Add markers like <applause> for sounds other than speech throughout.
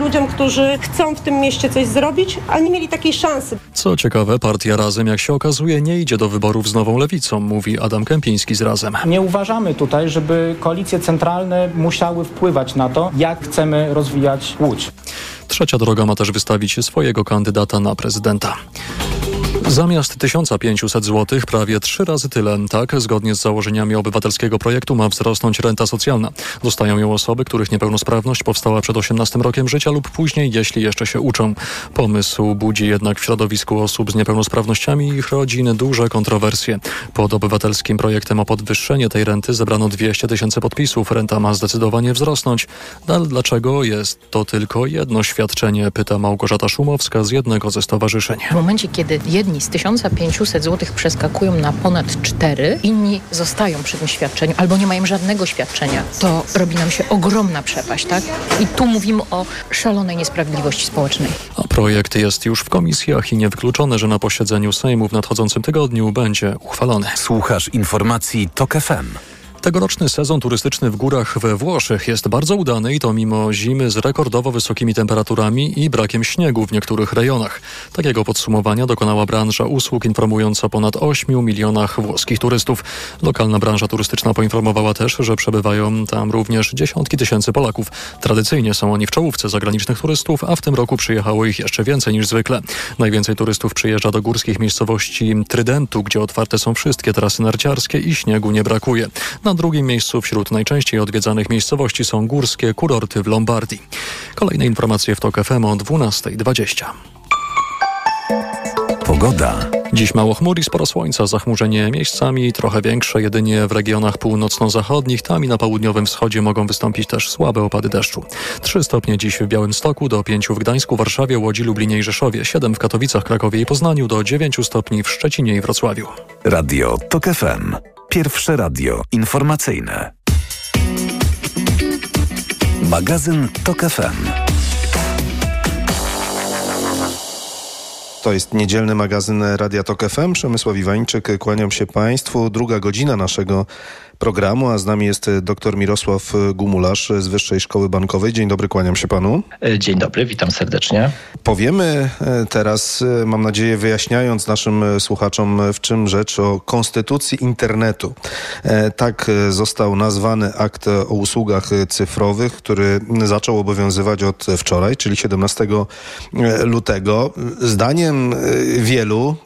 ludziom, którzy chcą w tym mieście coś zrobić, ale nie mieli takiej szansy. Co ciekawe, partia Razem, jak się okazuje, nie idzie do wyborów z nową lewicą, mówi Adam Kępiński z Razem. Nie uważamy tutaj, żeby koalicje centralne musiały wpływać na to, jak chcemy rozwijać Łódź. Trzecia droga ma też wystawić swojego kandydata na prezydenta. Zamiast 1500 zł prawie trzy razy tyle. Tak, zgodnie z założeniami obywatelskiego projektu ma wzrosnąć renta socjalna. Dostają ją osoby, których niepełnosprawność powstała przed 18 rokiem życia lub później, jeśli jeszcze się uczą. Pomysł budzi jednak w środowisku osób z niepełnosprawnościami i ich rodzin duże kontrowersje. Pod obywatelskim projektem o podwyższenie tej renty zebrano 200 tysięcy podpisów. Renta ma zdecydowanie wzrosnąć. No ale dlaczego jest to tylko jedno świadczenie? Pyta Małgorzata Szumowska z jednego ze stowarzyszeń. W momencie, kiedy jedni z 1500 zł przeskakują na ponad 4, inni zostają przy tym świadczeniu albo nie mają żadnego świadczenia, to robi nam się ogromna przepaść, tak? I tu mówimy o szalonej niesprawiedliwości społecznej. A projekt jest już w komisjach i niewykluczone, że na posiedzeniu Sejmu w nadchodzącym tygodniu będzie uchwalony. Słuchasz informacji TOK FM. Tegoroczny sezon turystyczny w górach we Włoszech jest bardzo udany i to mimo zimy z rekordowo wysokimi temperaturami i brakiem śniegu w niektórych rejonach. Takiego podsumowania dokonała branża usług informując o ponad 8 milionach włoskich turystów. Lokalna branża turystyczna poinformowała też, że przebywają tam również dziesiątki tysięcy Polaków. Tradycyjnie są oni w czołówce zagranicznych turystów, a w tym roku przyjechało ich jeszcze więcej niż zwykle. Najwięcej turystów przyjeżdża do górskich miejscowości Trydentu, gdzie otwarte są wszystkie trasy narciarskie i śniegu nie brakuje. Na drugim miejscu wśród najczęściej odwiedzanych miejscowości są górskie kurorty w Lombardii. Kolejne informacje w TOK FM o 12.20. Pogoda. Dziś mało chmur i sporo słońca, zachmurzenie miejscami trochę większe, jedynie w regionach północno-zachodnich, tam i na południowym wschodzie mogą wystąpić też słabe opady deszczu. 3 stopnie dziś w Białymstoku, do 5 w Gdańsku, Warszawie, Łodzi, Lublinie i Rzeszowie, 7 w Katowicach, Krakowie i Poznaniu, do 9 stopni w Szczecinie i Wrocławiu. Radio TOK FM. Pierwsze radio informacyjne. Magazyn TOK FM. To jest niedzielny magazyn Radia Tok FM. Przemysław Iwańczyk, kłaniam się Państwu. Druga godzina naszego programu, a z nami jest dr Mirosław Gumularz z Wyższej Szkoły Bankowej. Dzień dobry, kłaniam się Panu. Dzień dobry, witam serdecznie. Powiemy teraz, mam nadzieję, wyjaśniając naszym słuchaczom, w czym rzecz o konstytucji internetu. Tak został nazwany akt o usługach cyfrowych, który zaczął obowiązywać od wczoraj, czyli 17 lutego. Zdaniem wielu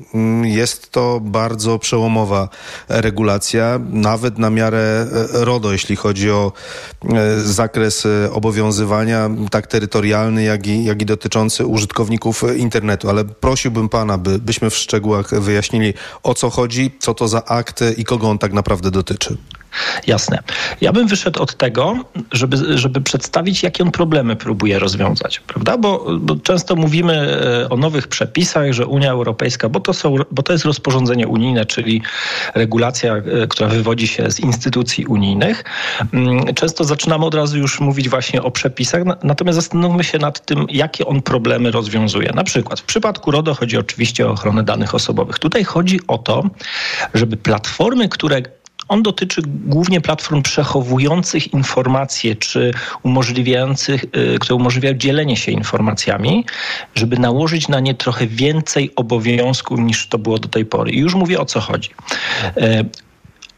jest to bardzo przełomowa regulacja, nawet na miarę RODO, jeśli chodzi o zakres obowiązywania, tak terytorialny, jak i, jak i dotyczący użytkowników internetu. Ale prosiłbym pana, by, byśmy w szczegółach wyjaśnili, o co chodzi, co to za akt i kogo on tak naprawdę dotyczy. Jasne. Ja bym wyszedł od tego, żeby, żeby przedstawić, jakie on problemy próbuje rozwiązać, prawda? Bo, bo, często mówimy o nowych przepisach, że Unia Europejska, bo to, są, bo to jest rozporządzenie unijne, czyli regulacja, która wywodzi się z instytucji unijnych. Często zaczynamy od razu już mówić właśnie o przepisach, natomiast zastanówmy się nad tym, jakie on problemy rozwiązuje. Na przykład w przypadku RODO chodzi oczywiście o ochronę danych osobowych. Tutaj chodzi o to, żeby platformy, które on dotyczy głównie platform przechowujących informacje, czy umożliwiających, które umożliwiają dzielenie się informacjami, żeby nałożyć na nie trochę więcej obowiązków niż to było do tej pory. I już mówię o co chodzi.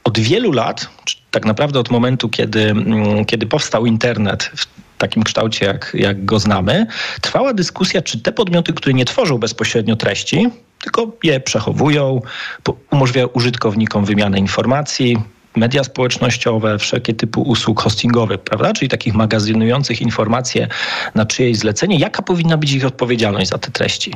Od wielu lat, tak naprawdę od momentu, kiedy, kiedy powstał internet w takim kształcie, jak, jak go znamy, trwała dyskusja, czy te podmioty, które nie tworzą bezpośrednio treści, tylko je przechowują, umożliwiają użytkownikom wymianę informacji, media społecznościowe, wszelkie typu usług hostingowych, prawda? Czyli takich magazynujących informacje na czyjeś zlecenie. Jaka powinna być ich odpowiedzialność za te treści?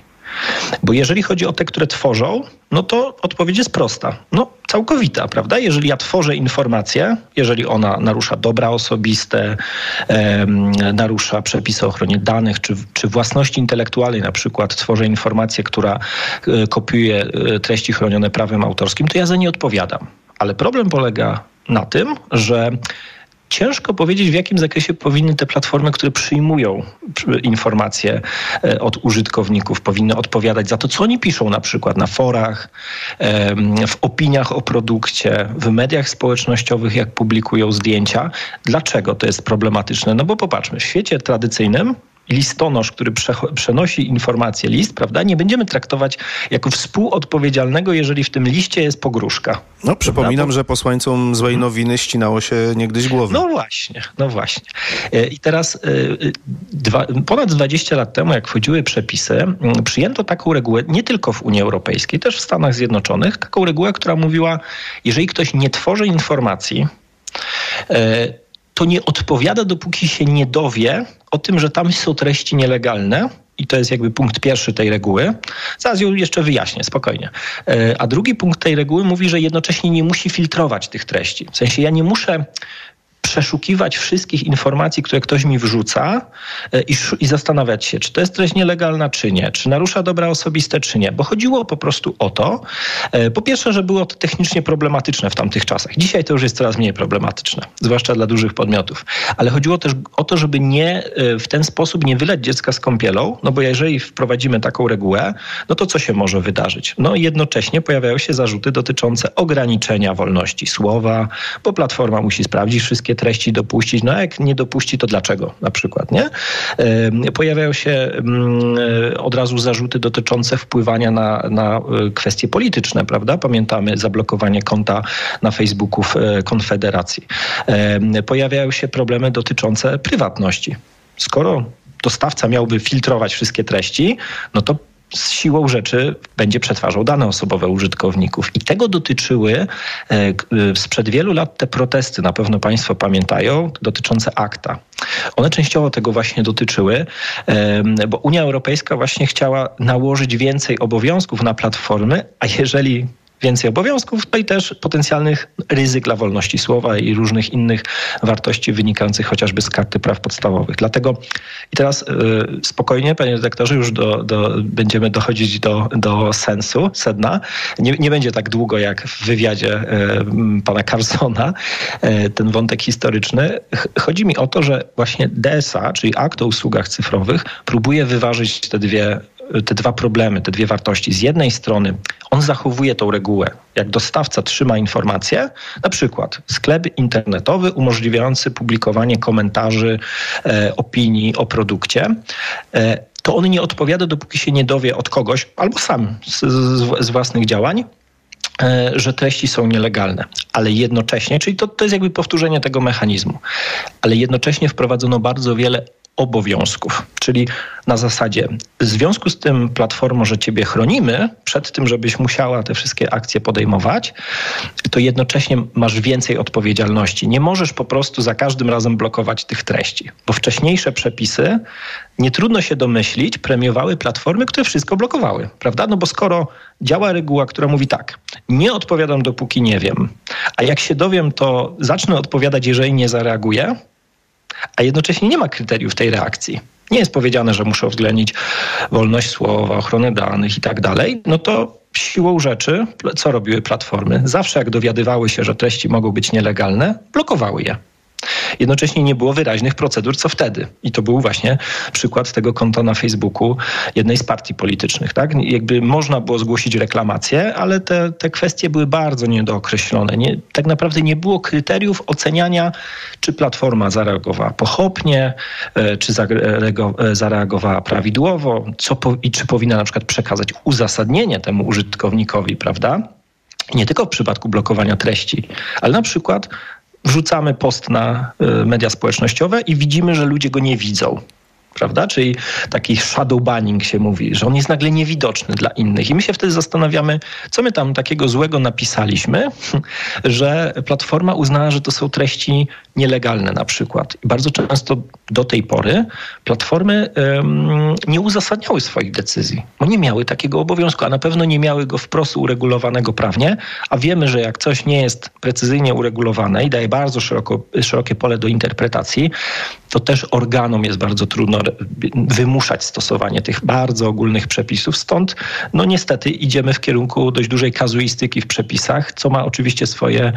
Bo jeżeli chodzi o te, które tworzą, no to odpowiedź jest prosta. No, całkowita, prawda? Jeżeli ja tworzę informację, jeżeli ona narusza dobra osobiste, e, narusza przepisy o ochronie danych, czy, czy własności intelektualnej, na przykład tworzę informację, która e, kopiuje e, treści chronione prawem autorskim, to ja za nie odpowiadam. Ale problem polega na tym, że Ciężko powiedzieć, w jakim zakresie powinny te platformy, które przyjmują informacje od użytkowników, powinny odpowiadać za to, co oni piszą na przykład na forach, w opiniach o produkcie, w mediach społecznościowych, jak publikują zdjęcia. Dlaczego to jest problematyczne? No bo popatrzmy, w świecie tradycyjnym listonosz, który przenosi informację, list, prawda, nie będziemy traktować jako współodpowiedzialnego, jeżeli w tym liście jest pogróżka. No, przypominam, że posłańcom złej nowiny ścinało się niegdyś głowy. No właśnie, no właśnie. E, I teraz e, dwa, ponad 20 lat temu, jak wchodziły przepisy, przyjęto taką regułę, nie tylko w Unii Europejskiej, też w Stanach Zjednoczonych, taką regułę, która mówiła, jeżeli ktoś nie tworzy informacji, e, to nie odpowiada, dopóki się nie dowie o tym, że tam są treści nielegalne. I to jest jakby punkt pierwszy tej reguły. Zaraz ją jeszcze wyjaśnię, spokojnie. A drugi punkt tej reguły mówi, że jednocześnie nie musi filtrować tych treści. W sensie ja nie muszę przeszukiwać wszystkich informacji, które ktoś mi wrzuca e, i, i, zastanawiać się, czy to jest treść nielegalna, czy nie, czy narusza dobra osobiste, czy nie. Bo chodziło po prostu o to, e, po pierwsze, że było to technicznie problematyczne w tamtych czasach. Dzisiaj to już jest coraz mniej problematyczne, zwłaszcza dla dużych podmiotów. Ale chodziło też o to, żeby nie e, w ten sposób nie wyleć dziecka z kąpielą, no bo jeżeli wprowadzimy taką regułę, no to co się może wydarzyć? No jednocześnie pojawiają się zarzuty dotyczące ograniczenia wolności słowa, bo platforma musi sprawdzić wszystkie treści dopuścić. No a jak nie dopuści, to dlaczego na przykład, nie? Pojawiają się mm, od razu zarzuty dotyczące wpływania na, na e, kwestie polityczne, prawda? Pamiętamy zablokowanie konta na Facebooku e, Konfederacji. Pojawiają się problemy dotyczące prywatności. Skoro dostawca miałby filtrować wszystkie treści, no to z siłą rzeczy będzie przetwarzał dane osobowe użytkowników. I tego dotyczyły e, e, sprzed wielu lat te protesty, na pewno Państwo pamiętają, dotyczące akta. One częściowo tego właśnie dotyczyły, bo Unia Europejska właśnie chciała nałożyć więcej obowiązków na platformy, a jeżeli więcej obowiązków, to i też potencjalnych ryzyk dla wolności słowa i różnych innych wartości wynikających chociażby z karty praw podstawowych. Dlatego i teraz y, spokojnie, panie redaktorze, już do, do, będziemy dochodzić do, do sensu, sedna. Nie, nie będzie tak długo jak w wywiadzie y, pana Carsona, y, ten wątek historyczny. Chodzi mi o to, że właśnie DSA, czyli akt o usługach cyfrowych, próbuje wyważyć te dwie te dwa problemy, te dwie wartości. Z jednej strony on zachowuje tą regułę. Jak dostawca trzyma informację, na przykład sklep internetowy umożliwiający publikowanie komentarzy, e, opinii o produkcie, e, to on nie odpowiada, dopóki się nie dowie od kogoś, albo sam z, z, z własnych działań, e, że treści są nielegalne, ale jednocześnie, czyli to, to jest jakby powtórzenie tego mechanizmu, ale jednocześnie wprowadzono bardzo wiele obowiązków. Czyli na zasadzie, w związku z tym platformo, że ciebie chronimy przed tym, żebyś musiała te wszystkie akcje podejmować, to jednocześnie masz więcej odpowiedzialności. Nie możesz po prostu za każdym razem blokować tych treści, bo wcześniejsze przepisy, nie trudno się domyślić, premiowały platformy, które wszystko blokowały, prawda? No bo skoro działa reguła, która mówi tak, nie odpowiadam dopóki nie wiem, a jak się dowiem, to zacznę odpowiadać, jeżeli nie zareaguję, a jednocześnie nie ma kryteriów tej reakcji. Nie jest powiedziane, że muszę uwzględnić wolność słowa, ochronę danych i tak dalej, no to siłą rzeczy, co robiły platformy? Zawsze jak dowiadywały się, że treści mogą być nielegalne, blokowały je. Jednocześnie nie było wyraźnych procedur, co wtedy. I to był właśnie przykład tego konta na Facebooku jednej z partii politycznych. Tak? Jakby można było zgłosić reklamację, ale te, te kwestie były bardzo niedookreślone. Nie, tak naprawdę nie było kryteriów oceniania, czy platforma zareagowała pochopnie, e, czy e, zareagowała prawidłowo, co po, i czy powinna na przykład przekazać uzasadnienie temu użytkownikowi, prawda? Nie tylko w przypadku blokowania treści, ale na przykład wrzucamy post na y, media społecznościowe i widzimy, że ludzie go nie widzą prawda? Czyli taki shadow banning się mówi, że on jest nagle niewidoczny dla innych. I my się wtedy zastanawiamy, co my tam takiego złego napisaliśmy, <laughs> że platforma uznała, że to są treści nielegalne na przykład. I bardzo często do tej pory platformy nie uzasadniały swoich decyzji, bo nie miały takiego obowiązku, a na pewno nie miały go wprost uregulowanego prawnie, a wiemy, że jak coś nie jest precyzyjnie uregulowane i daje bardzo szeroko, szerokie pole do interpretacji, to też organom jest bardzo trudno wymuszać stosowanie tych bardzo ogólnych przepisów. Stąd, no niestety, idziemy w kierunku dość dużej kazuistyki w przepisach, co ma oczywiście swoje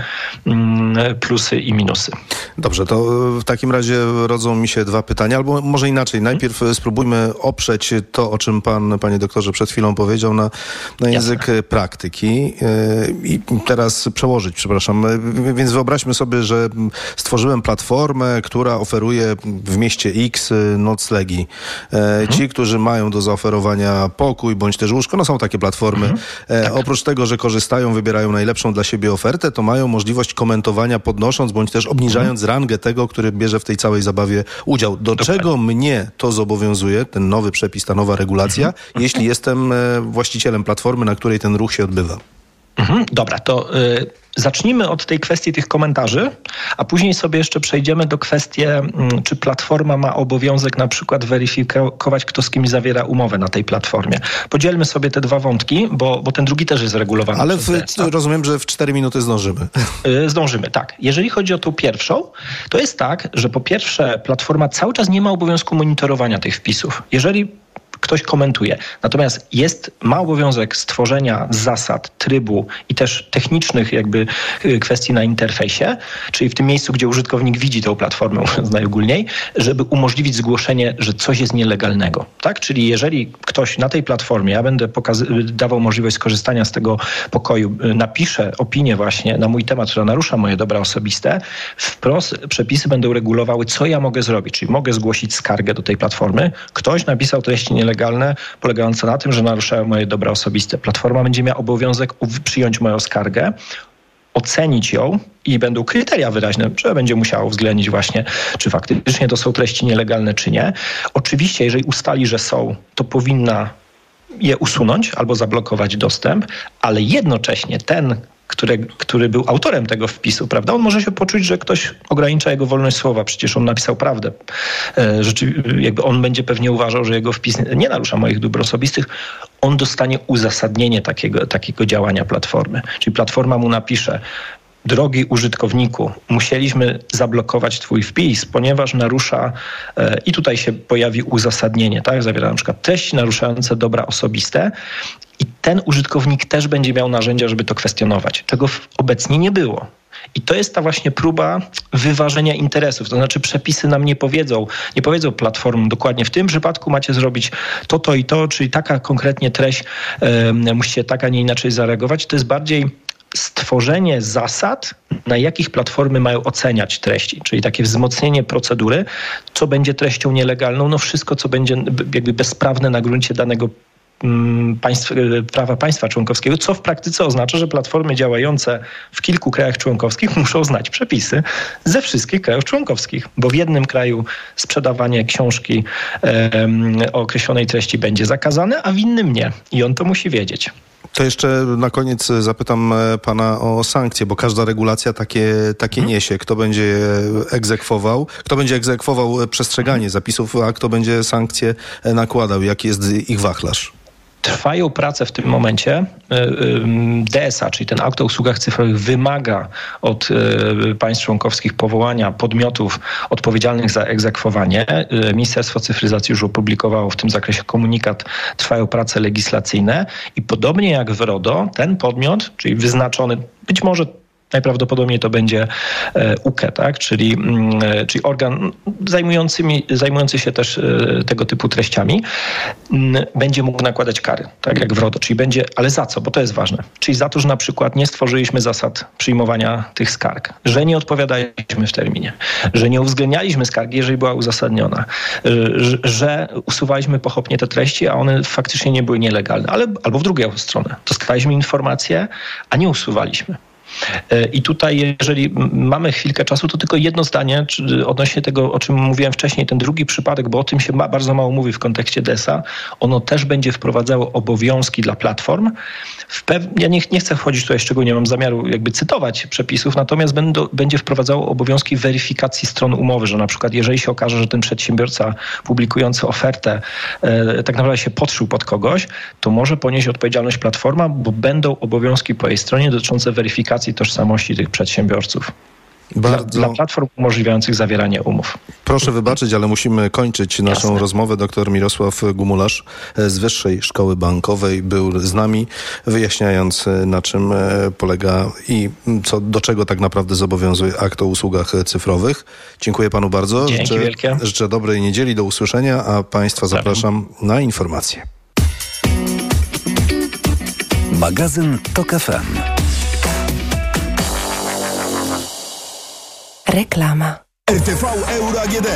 mm, plusy i minusy. Dobrze, to w takim razie rodzą mi się dwa pytania, albo może inaczej. Najpierw spróbujmy oprzeć to, o czym pan, panie doktorze, przed chwilą powiedział, na, na język Jasne. praktyki e, i teraz przełożyć, przepraszam. Więc wyobraźmy sobie, że stworzyłem platformę, która oferuje w mieście X nocleg E, Ci, którzy mają do zaoferowania pokój bądź też łóżko, no są takie platformy. E, oprócz tego, że korzystają, wybierają najlepszą dla siebie ofertę, to mają możliwość komentowania podnosząc bądź też obniżając rangę tego, który bierze w tej całej zabawie udział. Do czego mnie to zobowiązuje, ten nowy przepis, ta nowa regulacja, jeśli jestem e, właścicielem platformy, na której ten ruch się odbywa? Mhm, dobra, to y, zacznijmy od tej kwestii tych komentarzy, a później sobie jeszcze przejdziemy do kwestii, mm, czy platforma ma obowiązek na przykład weryfikować, kto z kim zawiera umowę na tej platformie. Podzielmy sobie te dwa wątki, bo, bo ten drugi też jest regulowany. Ale w, rozumiem, że w 4 minuty zdążymy. Y, Zdążymy, tak. Jeżeli chodzi o tą pierwszą, to jest tak, że po pierwsze platforma cały czas nie ma obowiązku monitorowania tych wpisów. Jeżeli ktoś komentuje. Natomiast jest, ma obowiązek stworzenia zasad, trybu i też technicznych jakby y, kwestii na interfejsie, czyli w tym miejscu, gdzie użytkownik widzi tą platformę, <laughs> najogólniej, żeby umożliwić zgłoszenie, że coś jest nielegalnego. Tak? Czyli jeżeli ktoś na tej platformie, ja będę dawał możliwość skorzystania z tego pokoju, y, napisze opinię właśnie na mój temat, która narusza moje dobra osobiste, wprost przepisy będą regulowały, co ja mogę zrobić. Czyli mogę zgłosić skargę do tej platformy. Ktoś napisał treści nielegalne, polegające na tym, że naruszają moje dobra osobiste. Platforma będzie miała obowiązek przyjąć moją skargę, ocenić ją i będą kryteria wyraźne, że będzie musiała uwzględnić właśnie, czy faktycznie to są treści nielegalne, czy nie. Oczywiście, jeżeli ustali, że są, to powinna je usunąć albo zablokować dostęp, ale jednocześnie ten, który, który był autorem tego wpisu, prawda, on może się poczuć, że ktoś ogranicza jego wolność słowa, przecież on napisał prawdę. E, Rzeczy, jakby on będzie pewnie uważał, że jego wpis nie narusza moich dóbr osobistych, on dostanie uzasadnienie takiego, takiego działania platformy. Czyli platforma mu napisze, drogi użytkowniku, musieliśmy zablokować twój wpis, ponieważ narusza, e, i tutaj się pojawi uzasadnienie, tak? Zawiera na przykład treści naruszające dobra osobiste i ten użytkownik też będzie miał narzędzia, żeby to kwestionować, czego obecnie nie było. I to jest ta właśnie próba wyważenia interesów. To znaczy przepisy nam nie powiedzą, nie powiedzą platform dokładnie w tym przypadku macie zrobić to, to i to, czyli taka konkretnie treść, e, musicie tak, a nie inaczej zareagować. To jest bardziej stworzenie zasad, na jakich platformy mają oceniać treści, czyli takie wzmocnienie procedury, co będzie treścią nielegalną, no wszystko, co będzie jakby bezprawne na gruncie danego mm, państw, e, prawa państwa członkowskiego, co w praktyce oznacza, że platformy działające w kilku krajach członkowskich <laughs> muszą znać przepisy ze wszystkich krajów członkowskich, bo w jednym kraju sprzedawanie książki em, o określonej treści będzie zakazane, a w innym nie. I on to musi wiedzieć. To jeszcze na koniec zapytam e, pana o sankcje, bo każda regulacja takie, takie niesie. Kto będzie je egzekwował, kto będzie egzekwował przestrzeganie zapisów, a kto będzie sankcje e, nakładał? Jaki jest ich wachlarz? Trwają prace w tym momencie. Y, y, DSA, czyli ten akt o usługach cyfrowych, wymaga od y, państw członkowskich powołania podmiotów odpowiedzialnych za egzekwowanie. Ministerstwo Cyfryzacji już opublikowało w tym zakresie komunikat. Trwają prace legislacyjne i podobnie jak w RODO, ten podmiot, czyli wyznaczony być może Najprawdopodobniej to będzie e, UKE, tak? czyli, mm, e, czyli organ zajmujący, zajmujący się też e, tego typu treściami, będzie mógł nakładać kary, tak jak w RODO. Czyli będzie, ale za co? Bo to jest ważne. Czyli za to, że na przykład nie stworzyliśmy zasad przyjmowania tych skarg, że nie odpowiadaliśmy w terminie, że nie uwzględnialiśmy skargi, jeżeli była uzasadniona, e, że, usuwaliśmy pochopnie te treści, a one faktycznie nie były nielegalne, ale albo w drugą stronę. Dostaliśmy informacje, a nie usuwaliśmy. E, I tutaj, jeżeli mamy chwilkę czasu, to tylko jedno zdanie odnośnie tego, o czym mówiłem wcześniej, ten drugi przypadek, bo o tym się ma, bardzo mało mówi w kontekście DESA. Ono też będzie wprowadzało obowiązki dla platform. Ja nie, nie chcę wchodzić tutaj szczególnie, mam zamiaru jakby cytować przepisów, natomiast będą, będzie wprowadzało obowiązki weryfikacji stron umowy, że na przykład jeżeli się okaże, że ten przedsiębiorca publikujący ofertę e, tak naprawdę się podszył pod kogoś, to może ponieść odpowiedzialność platforma, bo będą obowiązki po jej stronie dotyczące weryfikacji tożsamości tych przedsiębiorców. Dla, Bardzo dla platform umożliwiających zawieranie umów. proszę wybaczyć, ale musimy kończyć naszą Jasne. rozmowę. Doktor Mirosław Gumularz z Wyższej Szkoły Bankowej był z nami, wyjaśniając na czym e, polega i co, do czego tak naprawdę zobowiązuje akt o usługach cyfrowych. Dziękuję panu bardzo. Dzięki życzę, wielkie. życzę dobrej niedzieli, do usłyszenia, a państwa zapraszam na informacje. Magazyn TOK FM. Reklama. RTV Euro AGD.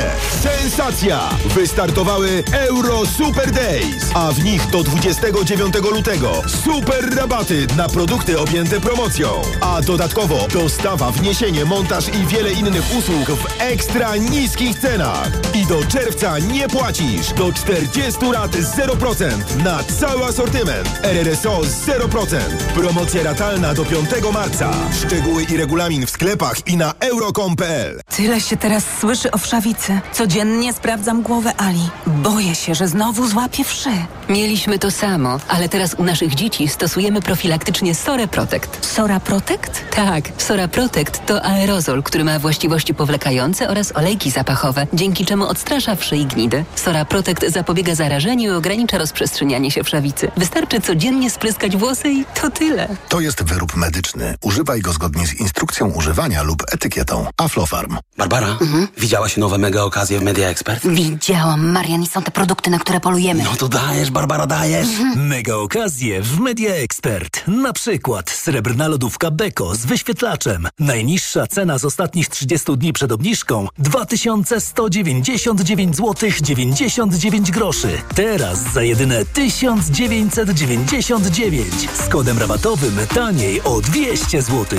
Sensacja! Wystartowały Euro Super Days, a w nich do 29 lutego super rabaty na produkty objęte promocją. A dodatkowo dostawa, wniesienie, montaż i wiele innych usług w ekstra niskich cenach. I do czerwca nie płacisz. Do 40 lat 0% na cały asortyment. RRSO 0%. Promocja ratalna do 5 marca. Szczegóły i regulamin w sklepach i na euro.com.pl. Tyle się teraz słyszy o wszawicy. Codziennie sprawdzam głowę Ali. Boję się, że znowu złapie wszy. Mieliśmy to samo, ale teraz u naszych dzieci stosujemy profilaktycznie Sora Protect. Sora Protect? Tak, Sora Protect to aerozol, który ma właściwości powlekające oraz olejki zapachowe, dzięki czemu odstrasza wszy i gnidy. Sora Protect zapobiega zarażeniu i ogranicza rozprzestrzenianie się wszawicy. Wystarczy codziennie spryskać włosy i to tyle. To jest wyrób medyczny. Używaj go zgodnie z instrukcją używania lub etykietą. Aflofarm. Barbara, mhm. widziałaś nowe mega okazje w Media Expert? Widziałam, Marian, i są te produkty, na które polujemy. No to dajesz, Barbara, dajesz. Mhm. Mega okazje w Media Expert. Na przykład srebrna lodówka Beko z wyświetlaczem. Najniższa cena z ostatnich 30 dni przed obniżką 2199 zł 99 groszy. Teraz za jedyne 1999 z kodem rabatowym taniej o 200 zł.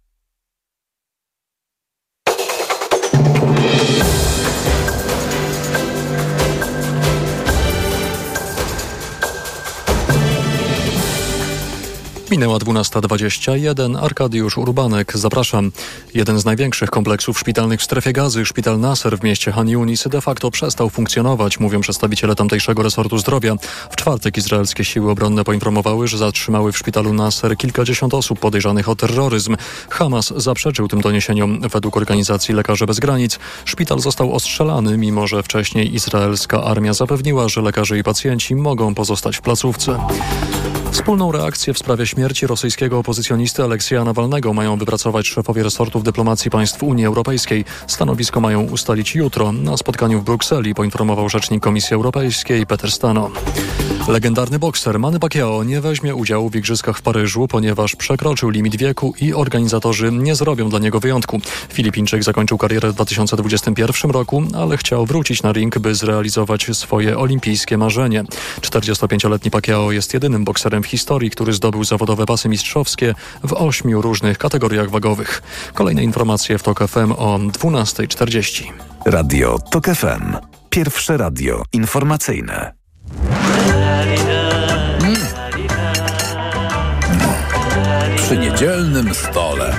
Minęła 12.21. Arkadiusz Urbanek, zapraszam. Jeden z największych kompleksów szpitalnych w strefie gazy, szpital Nasser w mieście Han Yunis, de facto przestał funkcjonować, mówią przedstawiciele tamtejszego resortu zdrowia. W czwartek izraelskie siły obronne poinformowały, że zatrzymały w szpitalu Nasser kilkadziesiąt osób podejrzanych o terroryzm. Hamas zaprzeczył tym doniesieniom. Według organizacji Lekarze Bez Granic szpital został ostrzelany, mimo że wcześniej izraelska armia zapewniła, że lekarze i pacjenci mogą pozostać w placówce. Wspólną reakcję w sprawie śmierci rosyjskiego opozycjonisty Aleksieja Nawalnego mają wypracować szefowie resortów dyplomacji państw Unii Europejskiej. Stanowisko mają ustalić jutro na spotkaniu w Brukseli, poinformował rzecznik Komisji Europejskiej Peter Stano. Legendarny bokser Manny Pacquiao nie weźmie udziału w igrzyskach w Paryżu, ponieważ przekroczył limit wieku i organizatorzy nie zrobią dla niego wyjątku. Filipińczyk zakończył karierę w 2021 roku, ale chciał wrócić na ring, by zrealizować swoje olimpijskie marzenie. 45-letni Pacquiao jest jedynym bokserem w historii, który zdobył zawodowe pasy mistrzowskie w ośmiu różnych kategoriach wagowych. Kolejne informacje w TOK FM o 12.40. Radio TOK FM. Pierwsze radio informacyjne. Niedzielnym stole.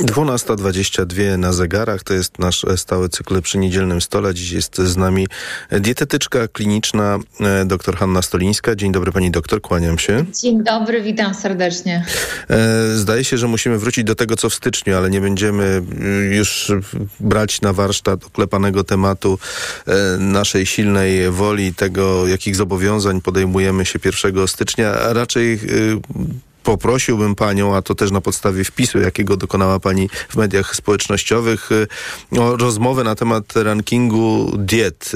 12.22 na zegarach to jest nasz stały cykl przy niedzielnym stole. Dziś jest z nami dietetyczka kliniczna e, dr Hanna Stolińska. Dzień dobry pani doktor, kłaniam się. Dzień dobry, witam serdecznie. E, zdaje się, że musimy wrócić do tego, co w styczniu, ale nie będziemy już brać na warsztat oklepanego tematu e, naszej silnej woli, tego, jakich zobowiązań podejmujemy się 1 stycznia, a raczej poprosiłbym panią, a to też na podstawie wpisu, jakiego dokonała pani w mediach społecznościowych, o rozmowę na temat rankingu diet.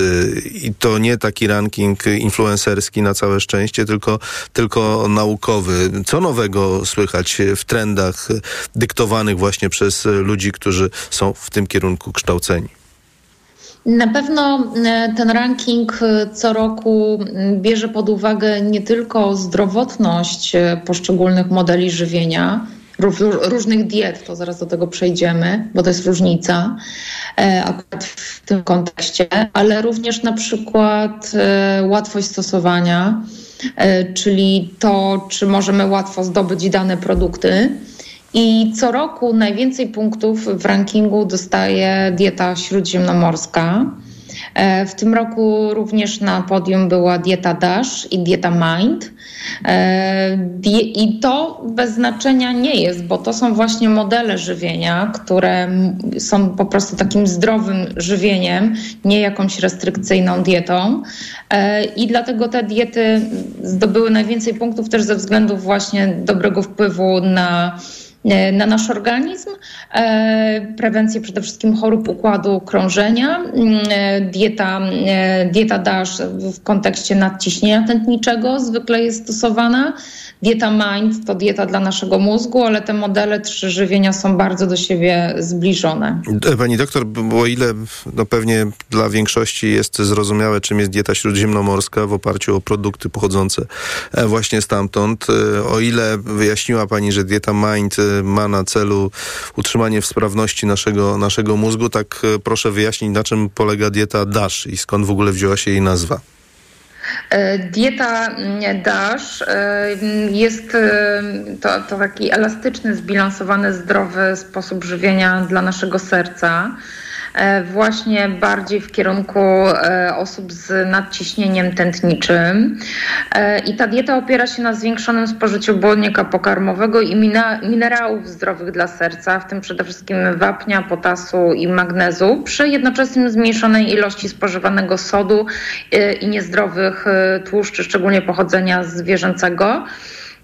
I to nie taki ranking influencerski na całe szczęście, tylko, tylko naukowy. Co nowego słychać w trendach dyktowanych właśnie przez ludzi, którzy są w tym kierunku kształceni? Na pewno ten ranking co roku bierze pod uwagę nie tylko zdrowotność poszczególnych modeli żywienia, różnych diet, to zaraz do tego przejdziemy, bo to jest różnica akurat w tym kontekście, ale również na przykład łatwość stosowania, czyli to, czy możemy łatwo zdobyć dane produkty. I co roku najwięcej punktów w rankingu dostaje dieta śródziemnomorska. E, w tym roku również na podium była dieta DASH i dieta MIND. E, I to bez znaczenia nie jest, bo to są właśnie modele żywienia, które są po prostu takim zdrowym żywieniem, nie jakąś restrykcyjną dietą. E, I dlatego te diety zdobyły najwięcej punktów też ze względu właśnie dobrego wpływu na na nasz organizm, e, prewencję przede wszystkim chorób układu krążenia, mm, e, dieta, dieta DASH w kontekście nadciśnienia tętniczego zwykle jest stosowana. Dieta MIND to dieta dla naszego mózgu, ale te modele trzy żywienia są bardzo do siebie zbliżone. Pani doktor, bo ile no pewnie dla większości jest zrozumiałe, czym jest dieta śródziemnomorska w oparciu o produkty pochodzące właśnie stamtąd, o ile wyjaśniła Pani, że dieta MIND ma na celu utrzymanie w sprawności naszego, naszego mózgu, tak e, proszę wyjaśnić, na czym polega dieta DASH i skąd w ogóle wzięła się jej nazwa. E, dieta mm, DASH e, jest to, to taki elastyczny, zbilansowany, zdrowy sposób żywienia dla naszego serca. E, właśnie bardziej w kierunku e, osób z nadciśnieniem tętniczym. E, I ta dieta opiera się na zwiększonym spożyciu błonnika pokarmowego i minerałów zdrowych dla serca, w tym przede wszystkim wapnia, potasu i magnezu, przy jednoczesnym zmniejszonej ilości spożywanego sodu i niezdrowych tłuszczy, szczególnie pochodzenia zwierzęcego.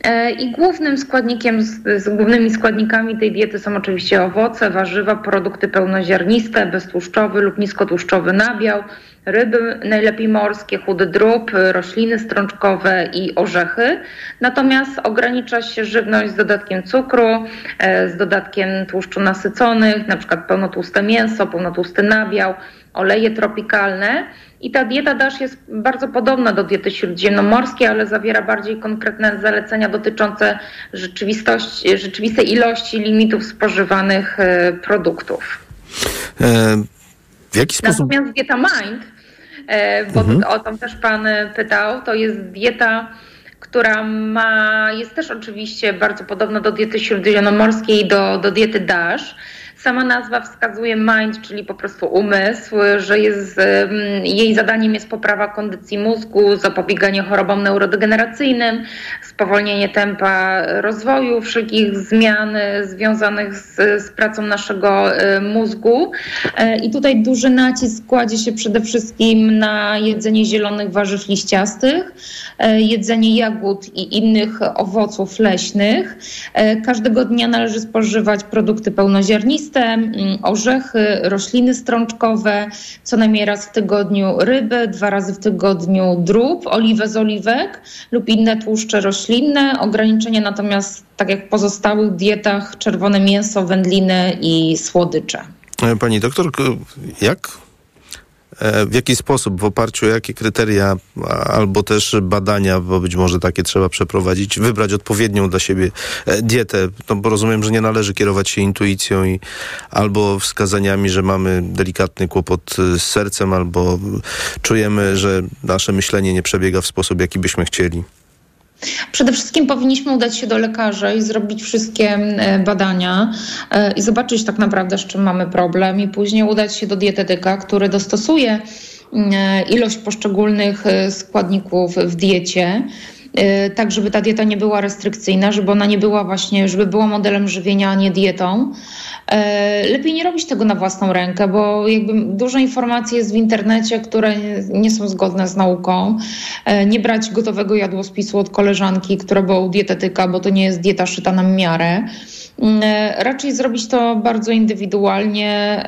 E, I głównym składnikiem, z, głównymi składnikami tej diety są oczywiście owoce, warzywa, produkty pełnoziarniste, beztłuszczowy lub niskotłuszczowy nabiał, ryby, najlepiej morskie, chudy drób, rośliny strączkowe i orzechy. Natomiast ogranicza się żywność z dodatkiem cukru, e, z dodatkiem tłuszczu nasyconych, na przykład pełnotłuste mięso, pełnotłusty nabiał, oleje tropikalne. I ta dieta DASH jest bardzo podobna do diety śródziemnomorskiej, ale zawiera bardziej konkretne zalecenia dotyczące rzeczywistości, rzeczywistej ilości limitów spożywanych e, produktów. E, w jaki sposób? Natomiast dieta MIND, e, bo mhm. o tą też Pan pytał, to jest dieta która ma, jest też oczywiście bardzo podobna do diety śródziemnomorskiej i do, do diety DASH. Sama nazwa wskazuje mind, czyli po prostu umysł, że jest, jej zadaniem jest poprawa kondycji mózgu, zapobieganie chorobom neurodegeneracyjnym, spowolnienie tempa rozwoju, wszelkich zmian związanych z, z pracą naszego mózgu. E, I tutaj duży nacisk kładzie się przede wszystkim na jedzenie zielonych warzyw liściastych, e, jedzenie jagód i innych owoców leśnych. E, każdego dnia należy spożywać produkty pełnoziarniste, Mm, orzechy, rośliny strączkowe, co najmniej raz w tygodniu ryby, dwa razy w tygodniu drób, oliwę z oliwek lub inne tłuszcze roślinne. Ograniczenie natomiast, tak jak w pozostałych dietach, czerwone mięso, wędliny i słodycze. E, pani doktor, jak w jaki sposób, w oparciu o jakie kryteria albo też badania, bo być może takie trzeba przeprowadzić, wybrać odpowiednią dla siebie e, dietę. No bo rozumiem, że nie należy kierować się intuicją i albo wskazaniami, że mamy delikatny kłopot z sercem, albo czujemy, że nasze myślenie nie przebiega w sposób, jaki byśmy chcieli. Przede wszystkim powinniśmy udać się do lekarza i zrobić wszystkie e, badania e, i zobaczyć tak naprawdę, z czym mamy problem, i później udać się do dietetyka, który dostosuje e, ilość poszczególnych składników w diecie tak żeby ta dieta nie była restrykcyjna, żeby ona nie była właśnie, żeby była modelem żywienia, a nie dietą. E, lepiej nie robić tego na własną rękę, bo jakby dużo informacji jest w internecie, które nie są zgodne z nauką. E, nie brać gotowego jadłospisu od koleżanki, która była u dietetyka, bo to nie jest dieta szyta na miarę. Mm, e, raczej zrobić to bardzo indywidualnie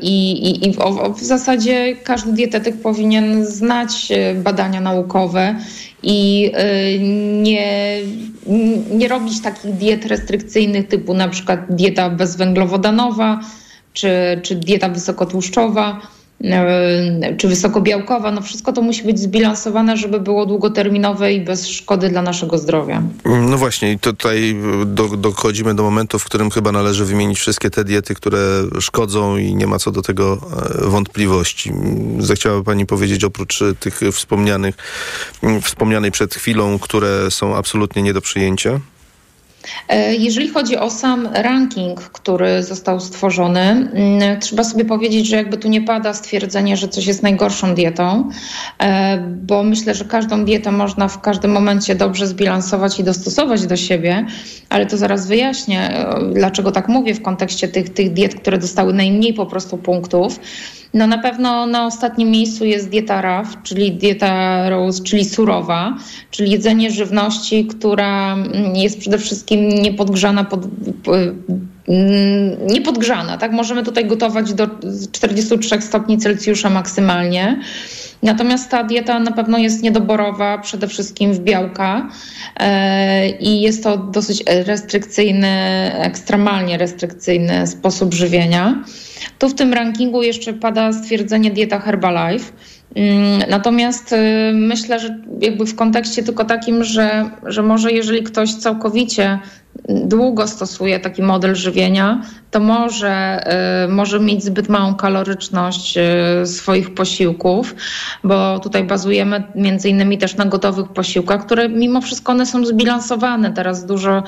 i, i, i w, w, zasadzie każdy dietetyk powinien znać badania naukowe i nie, nie robić takich diet restrykcyjnych typu na przykład dieta bezwęglowodanowa czy, czy dieta wysokotłuszczowa. E, czy wysokobiałkowa, no wszystko to musi być zbilansowane, żeby było długoterminowe i bez szkody dla naszego zdrowia. No właśnie i tutaj do, dochodzimy do momentu, w którym chyba należy wymienić wszystkie te diety, które szkodzą i nie ma co do tego e, wątpliwości. Zechciałaby Pani powiedzieć oprócz tych wspomnianych, wspomnianej przed chwilą, które są absolutnie nie do przyjęcia? E, jeżeli chodzi o sam ranking, który został stworzony, mm, trzeba sobie powiedzieć, że jakby tu nie pada stwierdzenie, że coś jest najgorszą dietą, e, bo myślę, że każdą dietę można w każdym momencie dobrze zbilansować i dostosować do siebie, ale to zaraz wyjaśnię, e, dlaczego tak mówię w kontekście tych, tych diet, które dostały najmniej po prostu punktów. No na pewno na ostatnim miejscu jest dieta RAF, czyli dieta Rose, czyli surowa, czyli jedzenie żywności, która mm, jest przede wszystkim niepodgrzana pod, niepodgrzana, tak? Możemy tutaj gotować do 43 stopni Celsjusza maksymalnie. Natomiast ta dieta na pewno jest niedoborowa, przede wszystkim w białka e, i jest to dosyć restrykcyjny, ekstremalnie restrykcyjny sposób żywienia. Tu w tym rankingu jeszcze pada stwierdzenie dieta Herbalife. Mm, natomiast y, myślę, że jakby w kontekście tylko takim, że, że może jeżeli ktoś całkowicie długo stosuje taki model żywienia, to może, y, może mieć zbyt małą kaloryczność y, swoich posiłków, bo tutaj bazujemy między innymi też na gotowych posiłkach, które mimo wszystko one są zbilansowane. Teraz dużo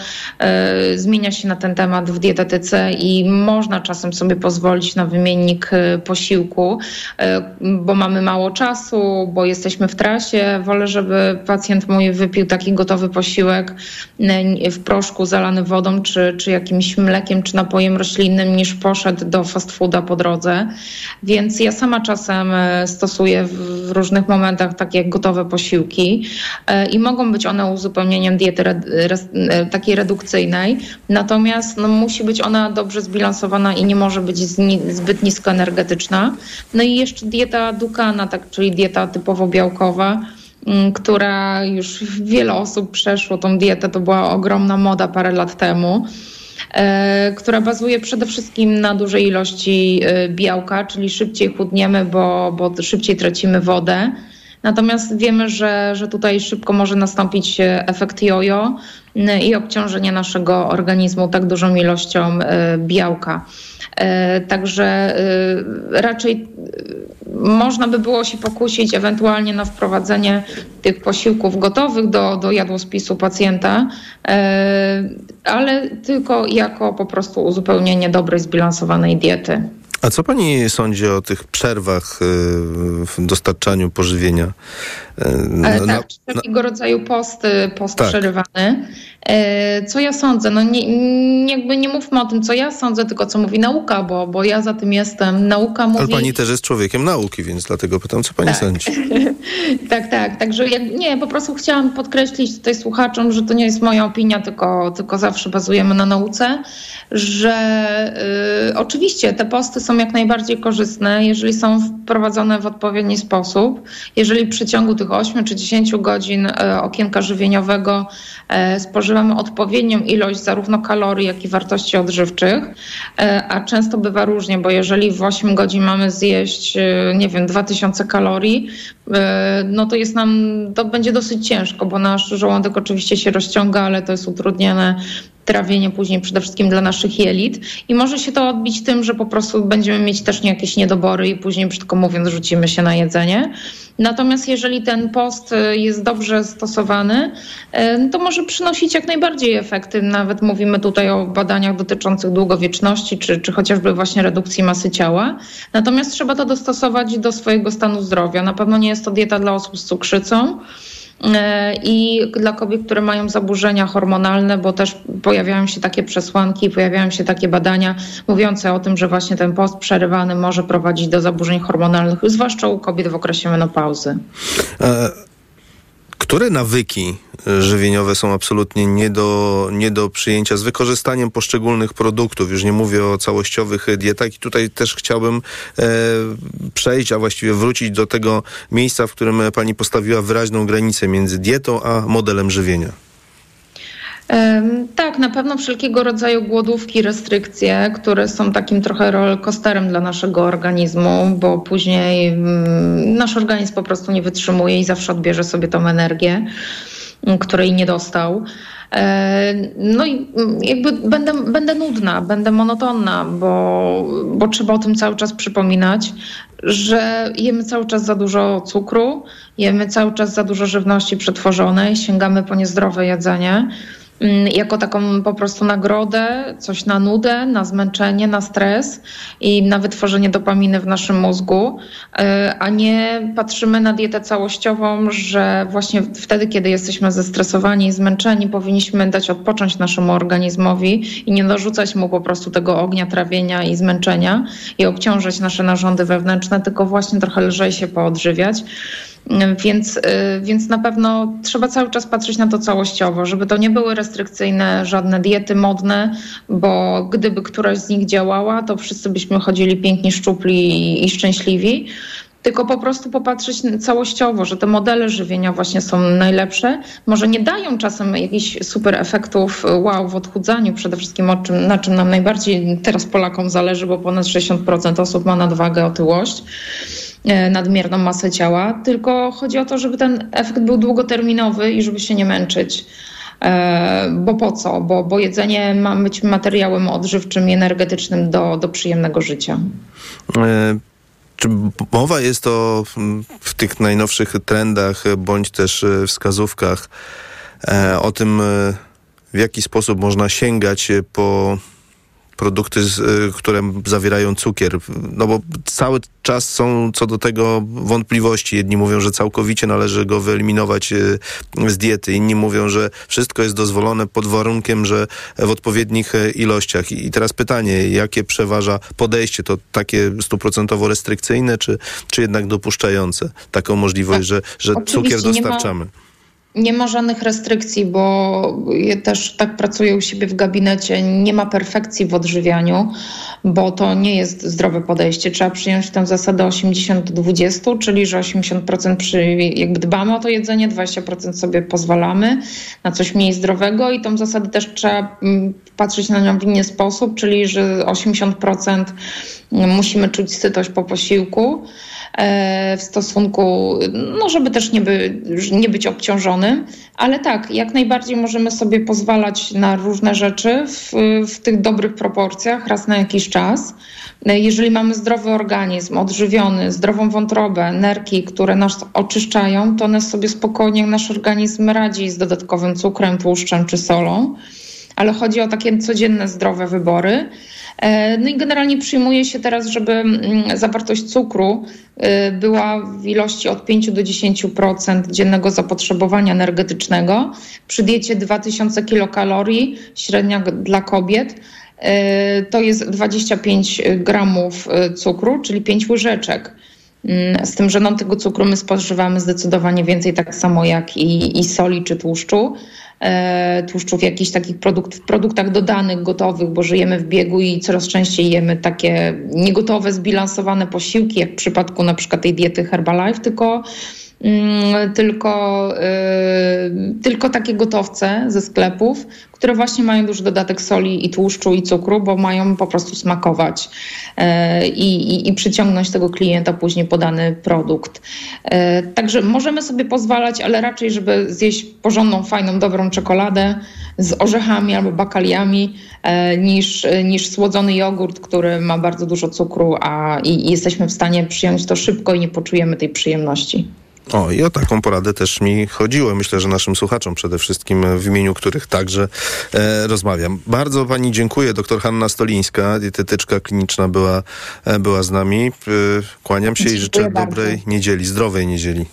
y, zmienia się na ten temat w dietetyce i można czasem sobie pozwolić na wymiennik posiłku, bo mamy mało czasu, bo jesteśmy w trasie. Wolę, żeby pacjent mój wypił taki gotowy posiłek w proszku zalany wodą, czy, czy jakimś mlekiem, czy napojem roślinnym roślinnym niż poszedł do fast fooda po drodze. Więc ja sama czasem e, stosuję w różnych momentach takie gotowe posiłki e, i mogą być one uzupełnieniem diety e, takiej redukcyjnej. Natomiast no, musi być ona dobrze zbilansowana i nie może być zbyt niskoenergetyczna. No i jeszcze dieta Dukana, tak, czyli dieta typowo białkowa która już wiele osób przeszło tą dietę, to była ogromna moda parę lat temu. E, która bazuje przede wszystkim na dużej ilości e, białka, czyli szybciej chudniemy, bo, bo szybciej tracimy wodę. Natomiast wiemy, że, że tutaj szybko może nastąpić e, efekt jojo i obciążenie naszego organizmu tak dużą ilością białka. Także raczej można by było się pokusić ewentualnie na wprowadzenie tych posiłków gotowych do, do jadłospisu pacjenta, e, ale tylko jako po prostu uzupełnienie dobrej, zbilansowanej diety. A co pani sądzi o tych przerwach e, w dostarczaniu pożywienia? E, tak, na, wszelkiego rodzaju posty, post tak. przerywany. E, co ja sądzę? No nie, jakby nie mówmy o tym, co ja sądzę, tylko co mówi nauka, bo, bo ja za tym jestem. Nauka mówi... Ale pani też jest człowiekiem nauki, więc dlatego pytam, co pani tak. sądzi? <laughs> tak, tak. Także jak, nie, po prostu chciałam podkreślić tutaj słuchaczom, że to nie jest moja opinia, tylko, tylko zawsze bazujemy na nauce, że y, oczywiście te posty są jak najbardziej korzystne, jeżeli są wprowadzone w odpowiedni sposób, jeżeli przy ciągu tych 8 czy 10 godzin y, okienka żywieniowego. Y, spożywamy odpowiednią ilość zarówno kalorii, jak i wartości odżywczych, e, a często bywa różnie, bo jeżeli w 8 godzin mamy zjeść, e, nie wiem, 2000 kalorii, e, no to jest nam, to będzie dosyć ciężko, bo nasz żołądek oczywiście się rozciąga, ale to jest utrudnione trawienie później przede wszystkim dla naszych jelit i może się to odbić tym, że po prostu będziemy mieć też jakieś niedobory i później brzydko mówiąc rzucimy się na jedzenie. Natomiast jeżeli ten post y, jest dobrze stosowany, y, to może przynosić jak najbardziej efekty. Nawet mówimy tutaj o badaniach dotyczących długowieczności, czy, czy chociażby właśnie redukcji masy ciała. Natomiast trzeba to dostosować do swojego stanu zdrowia. Na pewno nie jest to dieta dla osób z cukrzycą. E, i dla kobiet, które mają zaburzenia hormonalne, bo też pojawiają się takie przesłanki, pojawiają się takie badania mówiące o tym, że właśnie ten post przerywany może prowadzić do zaburzeń hormonalnych, zwłaszcza u kobiet w okresie menopauzy. E które nawyki żywieniowe są absolutnie nie do, nie do przyjęcia z wykorzystaniem poszczególnych produktów. Już nie mówię o całościowych dietach i tutaj też chciałbym e, przejść, a właściwie wrócić do tego miejsca, w którym pani postawiła wyraźną granicę między dietą a modelem żywienia. Tak, na pewno wszelkiego rodzaju głodówki, restrykcje, które są takim trochę rollercoasterem dla naszego organizmu, bo później mm, nasz organizm po prostu nie wytrzymuje i zawsze odbierze sobie tą energię, mm, której nie dostał. No i mm, jakby będę, będę nudna, będę monotonna, bo, bo trzeba o tym cały czas przypominać, że jemy cały czas za dużo cukru, jemy cały czas za dużo żywności przetworzonej, sięgamy po niezdrowe jedzenie. Mm, jako taką po prostu nagrodę, coś na nudę, na zmęczenie, na stres i na wytworzenie dopaminy w naszym mózgu, e, a nie patrzymy na dietę całościową, że właśnie wtedy, kiedy jesteśmy zestresowani i zmęczeni, powinniśmy dać odpocząć naszemu organizmowi i nie dorzucać mu po prostu tego ognia trawienia i zmęczenia i obciążać nasze narządy wewnętrzne, tylko właśnie trochę lżej się poodżywiać. Więc, y, więc na pewno trzeba cały czas patrzeć na to całościowo, żeby to nie były restrykcyjne żadne diety modne, bo gdyby któraś z nich działała, to wszyscy byśmy chodzili pięknie szczupli i, szczęśliwi tylko po prostu popatrzeć całościowo, że te modele żywienia właśnie są najlepsze. Może nie dają czasem jakichś super efektów wow w odchudzaniu, przede wszystkim o czym, na czym nam najbardziej teraz Polakom zależy, bo ponad 60% osób ma nadwagę, otyłość nadmierną masę ciała, tylko chodzi o to, żeby ten efekt był długoterminowy i żeby się nie męczyć. E, bo po co? Bo, bo jedzenie ma być materiałem odżywczym i energetycznym do, do przyjemnego życia. E, czy mowa jest o w tych najnowszych trendach bądź też e, wskazówkach e, o tym, e, w jaki sposób można sięgać po produkty, y, które zawierają cukier. No bo cały czas są co do tego wątpliwości. Jedni mówią, że całkowicie należy go wyeliminować y, z diety. Inni mówią, że wszystko jest dozwolone pod warunkiem, że w odpowiednich y, ilościach. I teraz pytanie, jakie przeważa podejście? To takie stuprocentowo restrykcyjne, czy, czy jednak dopuszczające taką możliwość, że, że cukier dostarczamy? Nie ma żadnych restrykcji, bo ja też tak pracuję u siebie w gabinecie. Nie ma perfekcji w odżywianiu, bo to nie jest zdrowe podejście. Trzeba przyjąć tę zasadę 80-20, czyli że 80% przy, jakby dbamy o to jedzenie, 20% sobie pozwalamy na coś mniej zdrowego i tą zasadę też trzeba mm, patrzeć na nią w inny sposób, czyli że 80% musimy czuć sytość po posiłku. E, w stosunku, no żeby też nie, by, nie być obciążonym, ale tak, jak najbardziej możemy sobie pozwalać na różne rzeczy w, w tych dobrych proporcjach raz na jakiś czas. E, jeżeli mamy zdrowy organizm, odżywiony, zdrową wątrobę, nerki, które nas oczyszczają, to one sobie spokojnie nasz organizm radzi z dodatkowym cukrem, tłuszczem czy solą. Ale chodzi o takie codzienne zdrowe wybory. E, no i generalnie przyjmuje się teraz, żeby mm, zawartość cukru e, była w ilości od 5 do 10% dziennego zapotrzebowania energetycznego. Przy diecie 2000 kilokalorii, średnia dla kobiet, e, to jest 25 gramów cukru, czyli 5 łyżeczek. Mm, z tym, że no, tego cukru my spożywamy zdecydowanie więcej, tak samo jak i, i soli czy tłuszczu. E, tłuszczów, jakichś takich produkt, w produktach dodanych, gotowych, bo żyjemy w biegu i coraz częściej jemy takie niegotowe, zbilansowane posiłki, jak w przypadku na przykład tej diety Herbalife, tylko tylko, y, tylko takie gotowce ze sklepów, które właśnie mają duży dodatek soli i tłuszczu i cukru, bo mają po prostu smakować y, i, i, i przyciągnąć tego klienta później podany produkt. Y, także możemy sobie pozwalać, ale raczej, żeby zjeść porządną, fajną, dobrą czekoladę z orzechami albo bakaliami, niż, niż słodzony jogurt, który ma bardzo dużo cukru, a i, i jesteśmy w stanie przyjąć to szybko i nie poczujemy tej przyjemności. O, i o taką poradę też mi chodziło. Myślę, że naszym słuchaczom przede wszystkim, w imieniu których także e, rozmawiam. Bardzo pani dziękuję. Doktor Hanna Stolińska, dietetyczka kliniczna była, e, była z nami. E, kłaniam się dziękuję i życzę bardzo. dobrej niedzieli, zdrowej niedzieli.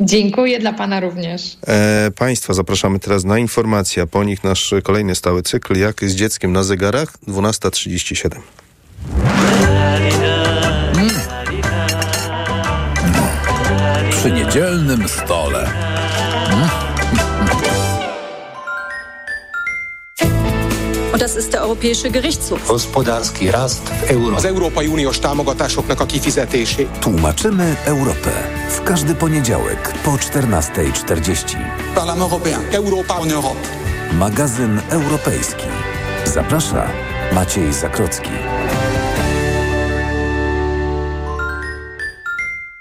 Dziękuję dla Pana również. E, państwa zapraszamy teraz na informacje, a po nich nasz kolejny stały cykl Jak z dzieckiem na zegarach 12.37. przy niedzielnym stole. Und das ist der Europäische Gerichtshof. Gospodarski rast w euro. Az Európai Uniós támogatásoknak a kifizetésé. Tłumaczymy Europę. W każdy poniedziałek po 14.40. Parlement européen. Europa en Europe. Magazyn europejski. Zaprasza Maciej Zakrocki.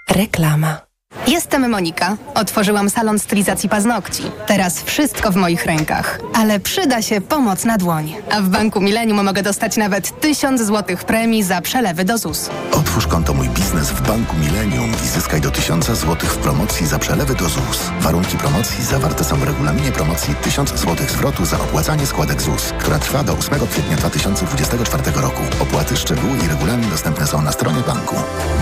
Reklama. Jest Jestem Monika. Otworzyłam salon stylizacji paznokci. Teraz wszystko w moich rękach. Ale przyda się pomoc na dłoń. A w Banku Millennium mogę dostać nawet 1000 zł premii za przelewy do ZUS. Otwórz konto Mój Biznes w Banku Millennium i zyskaj do 1000 zł w promocji za przelewy do ZUS. Warunki promocji zawarte są w regulaminie promocji 1000 zł zwrotu za opłacanie składek ZUS, która trwa do 8 kwietnia 2024 roku. Opłaty, szczegóły i regulamin dostępne są na stronie banku.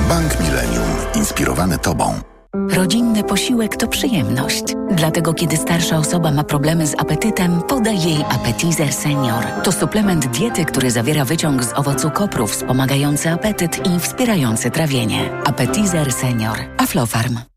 Bank Millennium. Inspirowany Tobą. Rodzinny posiłek to przyjemność. Dlatego, kiedy starsza osoba ma problemy z apetytem, podaj jej Appetizer Senior. To suplement diety, który zawiera wyciąg z owocu kopru wspomagający apetyt i wspierający trawienie. Appetizer Senior. Aflofarm.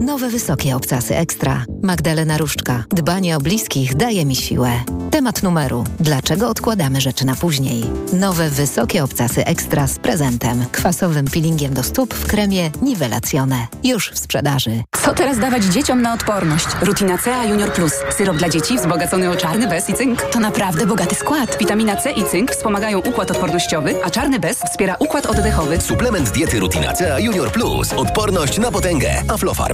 Nowe wysokie obcasy ekstra. Magdalena Różczka. Dbanie o bliskich daje mi siłę. Temat numeru. Dlaczego odkładamy rzeczy na później? Nowe wysokie obcasy ekstra z prezentem. Kwasowym peelingiem do stóp w kremie Nivelacjone. Już w sprzedaży. Co teraz dawać dzieciom na odporność? Rutina C Junior Plus. Syrop dla dzieci wzbogacony o czarny bez i cynk. To naprawdę bogaty skład. Witamina C i cynk wspomagają układ odpornościowy, a czarny bez wspiera układ oddechowy. Suplement diety Rutina C Junior Plus. Odporność na potęgę. Aflofarm.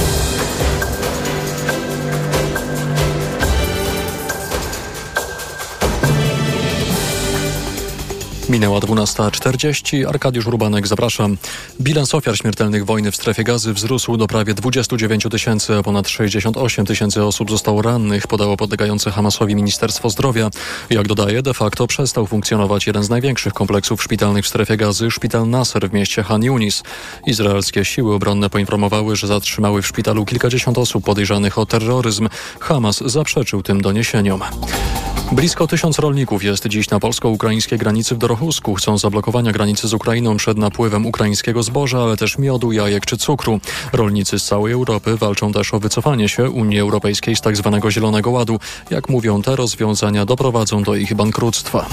Minęła 12.40. Arkadiusz Rubanek, zapraszam. Bilans ofiar śmiertelnych wojny w strefie gazy wzrósł do prawie 29 tysięcy, a ponad 68 tysięcy osób zostało rannych, podało podlegające Hamasowi Ministerstwo Zdrowia. Jak dodaje, de facto przestał funkcjonować jeden z największych kompleksów szpitalnych w strefie gazy, szpital Nasser w mieście Han Yunis. Izraelskie siły obronne poinformowały, że zatrzymały w szpitalu kilkadziesiąt osób podejrzanych o terroryzm. Hamas zaprzeczył tym doniesieniom. Blisko tysiąc rolników jest dziś na polsko-ukraińskiej granicy w Dorochusku. Chcą zablokowania granicy z Ukrainą przed napływem ukraińskiego zboża, ale też miodu, jajek czy cukru. Rolnicy z całej Europy walczą też o wycofanie się Unii Europejskiej z tzw. Tak Zielonego Ładu. Jak mówią, te rozwiązania doprowadzą do ich bankructwa.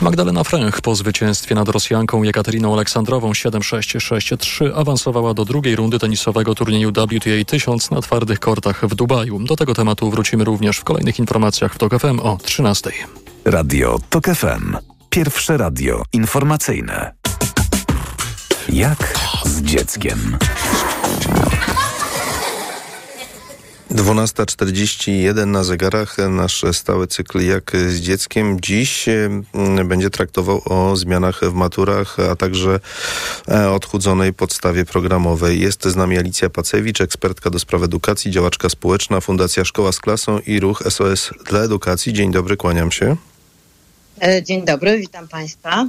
Magdalena Fręch po zwycięstwie nad Rosjanką Jekateriną Aleksandrową 7-6-6-3 awansowała do drugiej rundy tenisowego turnieju WTA 1000 na twardych kortach w Dubaju. Do tego tematu wrócimy również w kolejnych informacjach w TOK FM o 13. Radio TOK FM. Pierwsze radio informacyjne. Jak z dzieckiem? 12.41 na zegarach. Nasz stały cykl Jak z dzieckiem. Dziś mm, będzie traktował o zmianach w maturach, a także e, odchudzonej podstawie programowej. Jest z nami Alicja Pacewicz, ekspertka do spraw edukacji, działaczka społeczna, Fundacja Szkoła z Klasą i Ruch SOS dla Edukacji. Dzień dobry, kłaniam się. E, Dzień dobry, witam Państwa.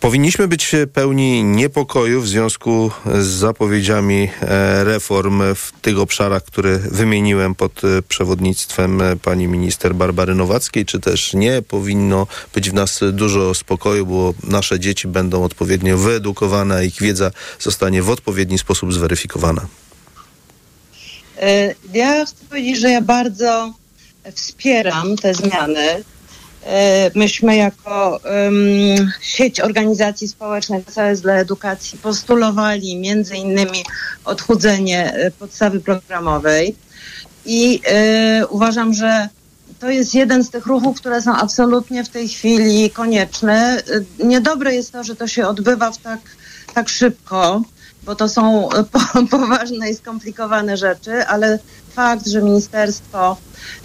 Powinniśmy być pełni niepokoju w związku z zapowiedziami e, reform w tych obszarach, które wymieniłem pod e, przewodnictwem e, pani minister Barbary Nowackiej, czy też nie powinno być w nas dużo spokoju, bo nasze dzieci będą odpowiednio wyedukowane, a ich wiedza zostanie w odpowiedni sposób zweryfikowana. Ja chcę powiedzieć, że ja bardzo wspieram te zmiany. E, Myśmy jako em, sieć organizacji społecznych SOS dla edukacji postulowali między innymi odchudzenie e, podstawy programowej i e, uważam, że to jest jeden z tych ruchów, które są absolutnie w tej chwili konieczne. Niedobre jest to, że to się odbywa w tak, tak szybko, bo to są e, po, <laughs> poważne i skomplikowane rzeczy, ale fakt, że ministerstwo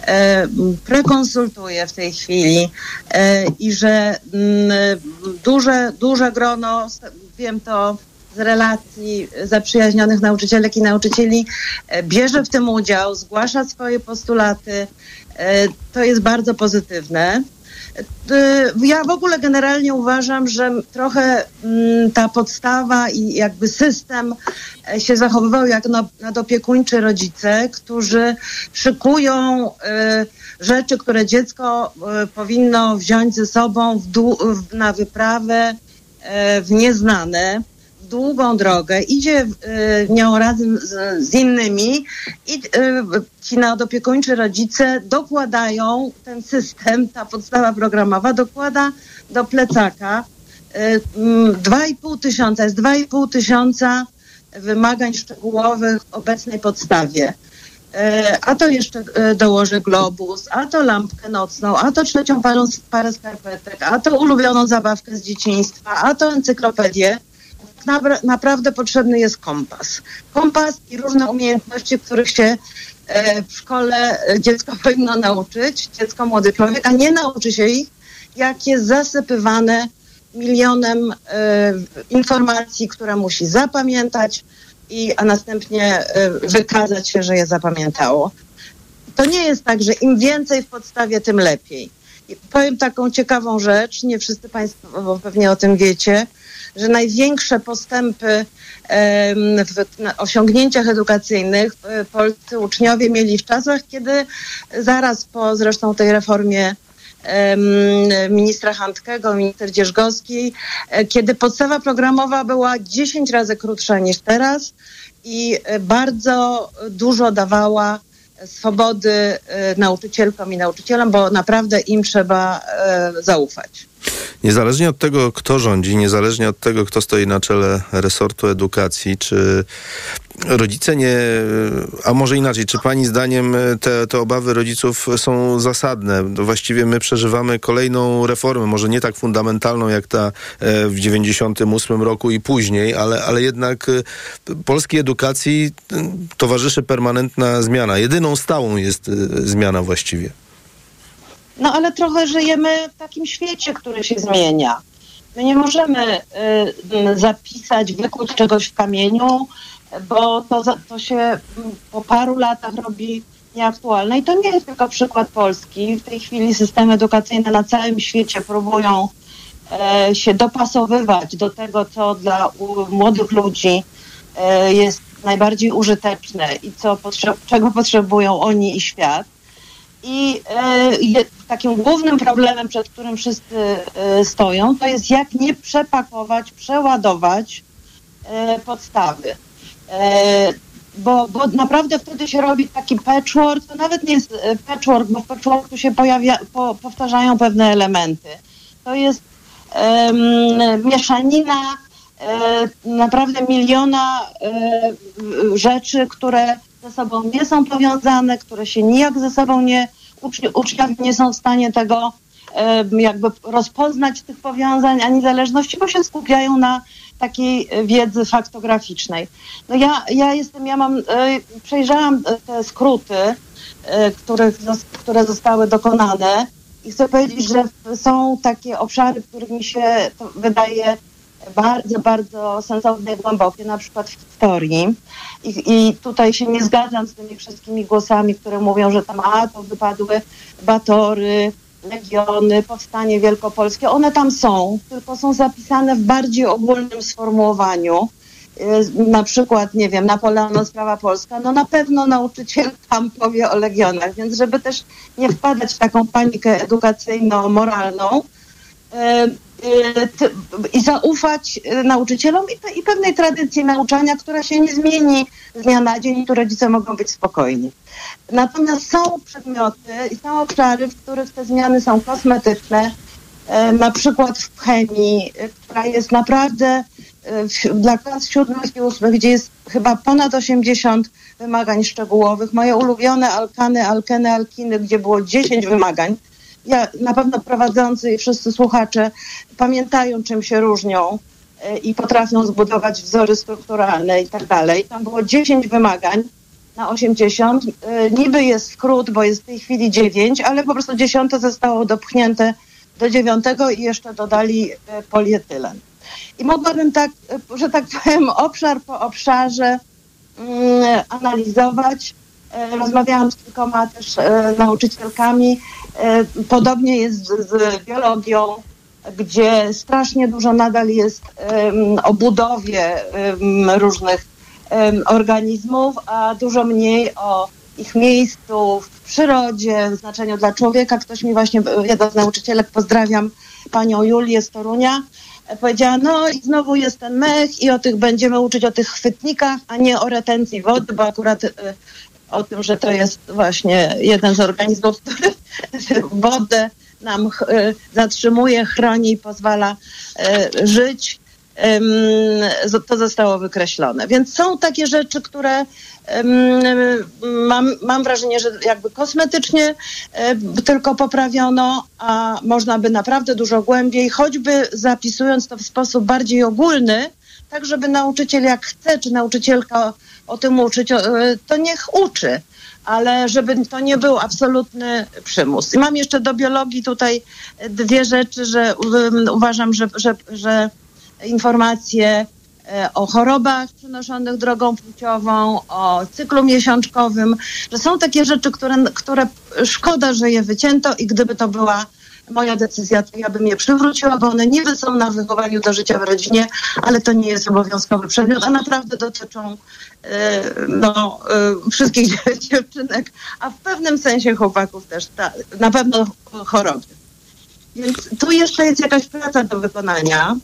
e, prekonsultuje w tej chwili e, i że mm, duże, duże grono, wiem to z relacji zaprzyjaźnionych nauczycielek i nauczycieli, bierze w tym udział, zgłasza swoje postulaty. To jest bardzo pozytywne. Y, Ja w ogóle generalnie uważam, że trochę mm, ta podstawa i jakby system e, się zachowywał jak na- nadopiekuńczy rodzice, którzy szykują y, rzeczy, które dziecko y, powinno wziąć ze sobą na wyprawę e, w nieznane, długą drogę, idzie y, nią razem z, z innymi i y, ci nadopiekuńczy rodzice dokładają ten system, ta podstawa programowa dokłada do plecaka y, mm, 2,5 tysiąca, jest 2,5 tysiąca wymagań szczegółowych w obecnej podstawie. E, A to jeszcze e, dołożę globus, a to lampkę nocną, a to trzecią parę, parę skarpetek, a to ulubioną zabawkę z dzieciństwa, a to encyklopedię. Naprawdę potrzebny jest kompas. Kompas i różne umiejętności, których się e, w szkole e, dziecko powinno nauczyć, dziecko, młody człowiek, a nie nauczy się ich, jak jest zasypywane milionem e, informacji, które musi zapamiętać, i, a następnie wykazać się, że je zapamiętało. To nie jest tak, że im więcej w podstawie, tym lepiej. I powiem taką ciekawą rzecz, nie wszyscy Państwo pewnie o tym wiecie, że największe postępy w osiągnięciach edukacyjnych e, polscy uczniowie mieli w czasach, kiedy zaraz po zresztą tej reformie ministra Handkego, minister Dzierżgowskiej, kiedy podstawa programowa była 10 razy krótsza niż teraz i e, bardzo dużo dawała swobody e, nauczycielkom i nauczycielom, bo naprawdę im trzeba zaufać. Niezależnie od tego, kto rządzi, niezależnie od tego, kto stoi na czele resortu edukacji, czy rodzice nie, a może inaczej, czy pani zdaniem te, te obawy rodziców są zasadne? No Właściwie my przeżywamy kolejną reformę, może nie tak fundamentalną jak ta e, w 98 roku i później, ale, ale jednak e, polskiej edukacji towarzyszy permanentna zmiana. Jedyną stałą jest e, zmiana właściwie. No ale trochę żyjemy w takim świecie, który się zmienia. My nie możemy y, y, zapisać, wykuć czegoś w kamieniu, bo to, to się mm, po paru latach robi nieaktualne. I to nie jest tylko przykład Polski. W tej chwili systemy edukacyjne na całym świecie próbują e, się dopasowywać do tego, co dla u, młodych ludzi e, jest najbardziej użyteczne i co potrzeb, czego potrzebują oni i świat. I je, takim głównym problemem, przed którym wszyscy e, stoją, to jest jak nie przepakować, przeładować e, podstawy. E, bo, bo naprawdę wtedy się robi taki patchwork, to nawet nie jest patchwork, bo w patchworku się pojawia, po, powtarzają pewne elementy. To jest em, mieszanina naprawdę miliona rzeczy, które ze sobą nie są powiązane, które się nijak ze sobą nie, uczni- uczniowie nie są w stanie tego jakby rozpoznać tych powiązań ani zależności, bo się skupiają na takiej wiedzy faktograficznej. No ja, ja jestem, ja mam, e, przejrzałam e, te skróty, e, których, które zostały dokonane i chcę powiedzieć, że są takie obszary, w których mi się wydaje bardzo, bardzo sensowne i głębokie, na przykład w historii. I, I tutaj się nie zgadzam z tymi wszystkimi głosami, które mówią, że tam a, to wypadły batory, legiony, powstanie wielkopolskie. One tam są, tylko są zapisane w bardziej ogólnym sformułowaniu. Y, Na przykład, nie wiem, Napoleon, sprawa polska, no na pewno nauczyciel tam powie o legionach, więc żeby też nie wpadać w taką panikę edukacyjno-moralną, y, i zaufać y, nauczycielom i, i pewnej tradycji nauczania, która się nie zmieni z dnia na dzień i tu rodzice mogą być spokojni. Natomiast są przedmioty i są obszary, w których te zmiany są kosmetyczne, e, na przykład w chemii, która jest naprawdę dla klas siódmych i ósmych, gdzie jest chyba ponad 80 wymagań szczegółowych. Moje ulubione alkany, alkeny, alkiny, gdzie było 10 wymagań. Ja na pewno prowadzący i wszyscy słuchacze pamiętają, czym się różnią e, i potrafią zbudować wzory strukturalne i tak dalej. Tam było 10 wymagań na 80. E, Niby jest skrót, bo jest w tej chwili 9, ale po prostu 10 zostało dopchnięte do 9 i jeszcze dodali e, polietylen. I mogłabym tak, że tak powiem, obszar po obszarze mm, analizować Rozmawiałam z kilkoma też e, nauczycielkami. E, Podobnie jest z, biologią, gdzie strasznie dużo nadal jest o budowie różnych organizmów, a dużo mniej o ich miejscu w przyrodzie, w znaczeniu dla człowieka. Ktoś mi właśnie, jeden z nauczycielek, pozdrawiam panią Julię z Torunia, e, powiedziała, no i znowu jest ten mech i o tych będziemy uczyć o tych chwytnikach, a nie o retencji wody, bo akurat e, o tym, że to jest właśnie jeden z organizmów, który <laughs> wodę nam e, zatrzymuje, chroni i pozwala e, żyć. To zostało wykreślone. Więc są takie rzeczy, które mam, mam wrażenie, że jakby kosmetycznie e, tylko poprawiono, a można by naprawdę dużo głębiej, choćby zapisując to w sposób bardziej ogólny, tak żeby nauczyciel jak chce, czy nauczycielka o tym uczyć, e, to niech uczy. Ale żeby to nie był absolutny przymus. I mam jeszcze do biologii tutaj dwie rzeczy, że um, uważam, że, że, że informacje e, o chorobach przenoszonych drogą płciową, o cyklu miesiączkowym, że są takie rzeczy, które, które szkoda, że je wycięto i gdyby to była moja decyzja, to ja bym je przywróciła, bo one niby są na wychowaniu do życia w rodzinie, ale to nie jest obowiązkowy przedmiot, a naprawdę dotyczą e, no, e, wszystkich <laughs> dziewczynek, a w pewnym sensie chłopaków też, ta, na pewno choroby. Więc tu jeszcze jest jakaś praca do wykonania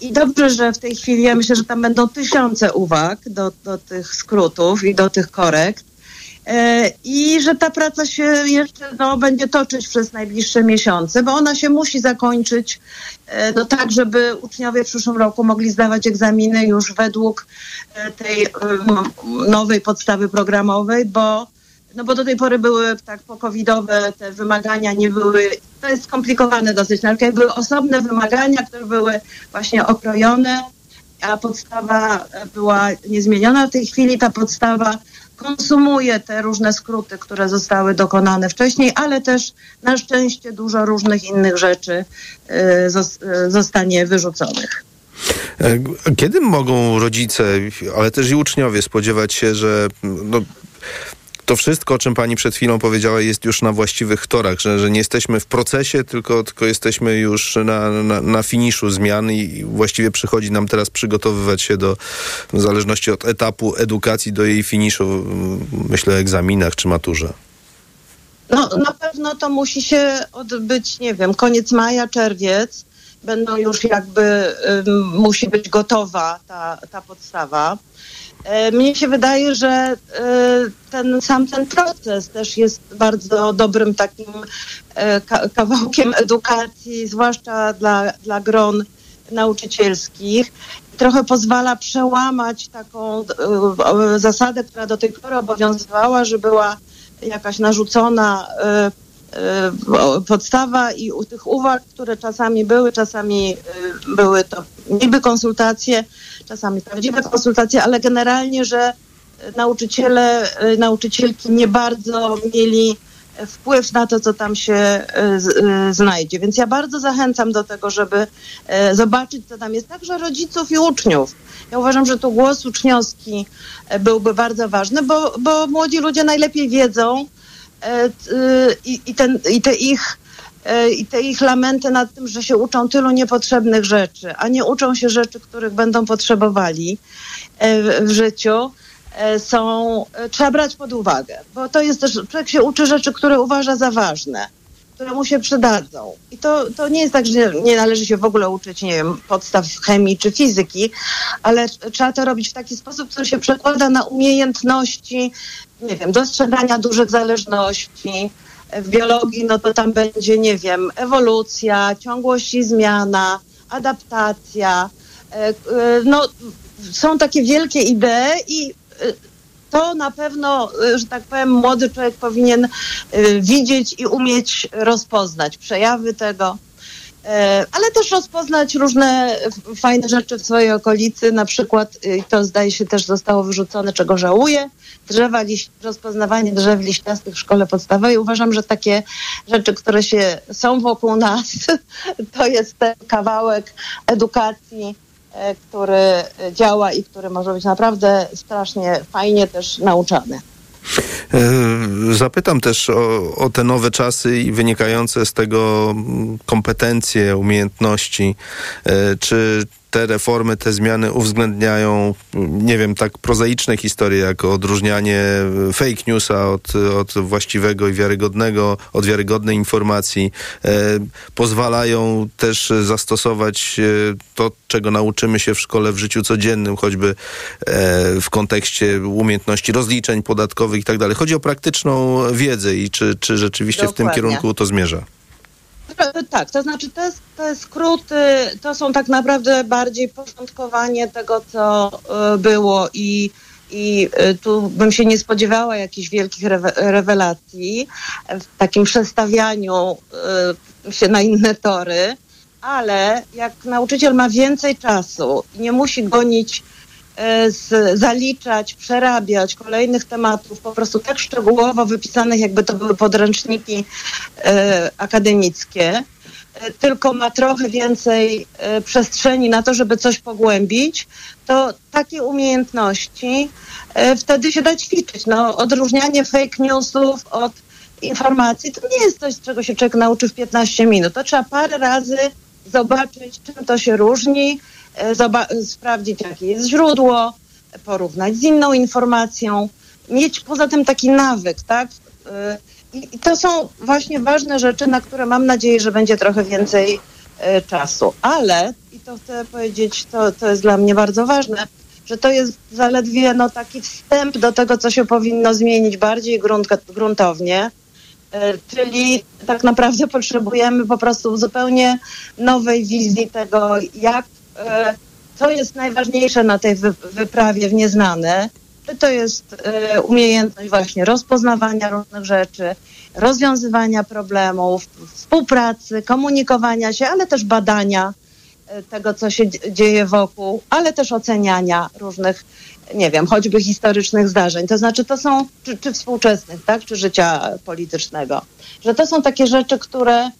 i dobrze, że w tej chwili ja myślę, że tam będą tysiące uwag do, do tych skrótów i do tych korekt. E, I że ta praca się jeszcze no, będzie toczyć przez najbliższe miesiące, bo ona się musi zakończyć e, no, tak, żeby uczniowie w przyszłym roku mogli zdawać egzaminy już według e, tej nowej podstawy programowej, bo no bo do tej pory były tak pokowidowe te wymagania nie były, to jest skomplikowane dosyć, ale były osobne wymagania, które były właśnie okrojone, a podstawa była niezmieniona. W tej chwili ta podstawa konsumuje te różne skróty, które zostały dokonane wcześniej, ale też na szczęście dużo różnych innych rzeczy y, zos- zostanie wyrzuconych. E, Kiedy mogą rodzice, ale też i uczniowie spodziewać się, że no, to wszystko, o czym pani przed chwilą powiedziała, jest już na właściwych torach, że, że nie jesteśmy w procesie, tylko, tylko jesteśmy już na, na, na finiszu zmian i właściwie przychodzi nam teraz przygotowywać się do, w zależności od etapu edukacji, do jej finiszu, myślę egzaminach czy maturze. No na pewno to musi się odbyć, nie wiem, koniec maja, czerwiec. Będą już jakby, ym, musi być gotowa ta, ta podstawa. E, Mnie się wydaje, że e, ten sam ten proces też jest bardzo dobrym takim e, ka- kawałkiem edukacji, zwłaszcza dla, dla gron nauczycielskich. Trochę pozwala przełamać taką zasadę, która do tej pory obowiązywała, że była jakaś narzucona podstawa i u tych uwag, które czasami były, czasami e, były to niby konsultacje, czasami prawdziwe konsultacje, ale generalnie, że e, nauczyciele, e, nauczycielki nie bardzo mieli wpływ na to, co tam się e, e, znajdzie. Więc ja bardzo zachęcam do tego, żeby e, zobaczyć, co tam jest, także rodziców i uczniów. Ja uważam, że tu głos uczniowski e, byłby bardzo ważny, bo, bo młodzi ludzie najlepiej wiedzą e, i, i, ten, i te ich e, i te ich lamenty nad tym, że się uczą tylu niepotrzebnych rzeczy, a nie uczą się rzeczy, których będą potrzebowali e, w- życiu, e, są, e, trzeba brać pod uwagę, bo to jest też, człowiek się uczy rzeczy, które uważa za ważne, które mu się przydadzą. I to, to nie jest tak, że nie należy się w ogóle uczyć, nie wiem, podstaw chemii czy fizyki, ale trzeba to robić w taki sposób, który się przekłada na umiejętności, nie wiem, dostrzegania dużych zależności. W biologii, no to tam będzie, nie wiem, ewolucja, ciągłość i zmiana, adaptacja. E, e, No, są takie wielkie idee i e, to na pewno, że tak powiem, młody człowiek powinien widzieć i umieć rozpoznać przejawy tego. E, Ale też rozpoznać różne fajne rzeczy w swojej okolicy, na przykład, i to zdaje się też zostało wyrzucone, czego żałuję, drzewa rozpoznawanie drzew liściastych w szkole podstawowej. Uważam, że takie rzeczy, które się są wokół nas, <laughs> to jest ten kawałek edukacji, e, który działa i który może być naprawdę strasznie fajnie też nauczany. E, Zapytam też o, o te nowe czasy i wynikające z tego mm, kompetencje, umiejętności. E, Czy te reformy, te zmiany uwzględniają, nie wiem, tak prozaiczne historie, jak odróżnianie e, fake newsa od, od właściwego i wiarygodnego, od wiarygodnej informacji. E, pozwalają też zastosować e, to, czego nauczymy się w szkole w życiu codziennym, choćby w kontekście umiejętności rozliczeń podatkowych i tak dalej. Chodzi o praktyczną wiedzę i czy, czy rzeczywiście w tym Dokładnie. kierunku to zmierza. Tak, to znaczy te, te skróty to są tak naprawdę bardziej porządkowanie tego, co y, było i, i y, tu bym się nie spodziewała jakichś wielkich rewe- rewelacji w takim przestawianiu się na inne tory, ale jak nauczyciel ma więcej czasu i nie musi gonić e, z, zaliczać, przerabiać kolejnych tematów, po prostu tak szczegółowo wypisanych, jakby to były podręczniki e, akademickie, e, tylko ma trochę więcej e, przestrzeni na to, żeby coś pogłębić, to takie umiejętności e, wtedy się da ćwiczyć. No, odróżnianie fake newsów od informacji to nie jest coś, czego się człowiek nauczy w 15 minut. To trzeba parę razy zobaczyć, czym to się różni, e, sprawdzić, jakie jest źródło, porównać z inną informacją, mieć poza tym taki nawyk, tak? E, I, to są właśnie ważne rzeczy, na które mam nadzieję, że będzie trochę więcej e, czasu. Ale, i to chcę powiedzieć, to, to jest dla mnie bardzo ważne, że to jest zaledwie no, taki wstęp do tego, co się powinno zmienić bardziej gruntka- gruntownie. E, Czyli tak naprawdę potrzebujemy po prostu zupełnie nowej wizji tego, jak, e, co jest najważniejsze na tej wy, wyprawie w nieznane. Czy to jest e, umiejętność właśnie rozpoznawania różnych rzeczy, rozwiązywania problemów, współpracy, komunikowania się, ale też badania e, tego, co się dzie- dzieje wokół, ale też oceniania różnych, nie wiem, choćby historycznych zdarzeń. To znaczy, to są, czy, czy współczesnych, tak, czy życia politycznego. Że to są takie rzeczy, które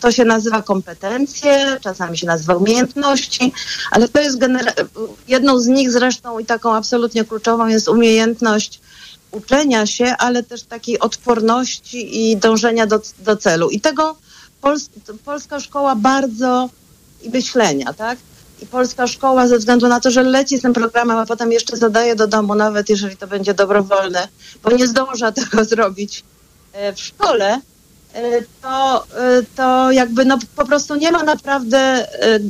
to się nazywa kompetencje, czasami się nazywa umiejętności, ale to jest genera- jedną z nich zresztą i taką absolutnie kluczową jest umiejętność uczenia się, ale też takiej odporności i dążenia do, do celu. I tego Pols- polska szkoła bardzo i myślenia, tak? I polska szkoła ze względu na to, że leci z tym programem, a potem jeszcze zadaje do domu, nawet jeżeli to będzie dobrowolne, bo nie zdąża tego <laughs> zrobić e, w szkole, to, e, to jakby no po prostu nie ma naprawdę e,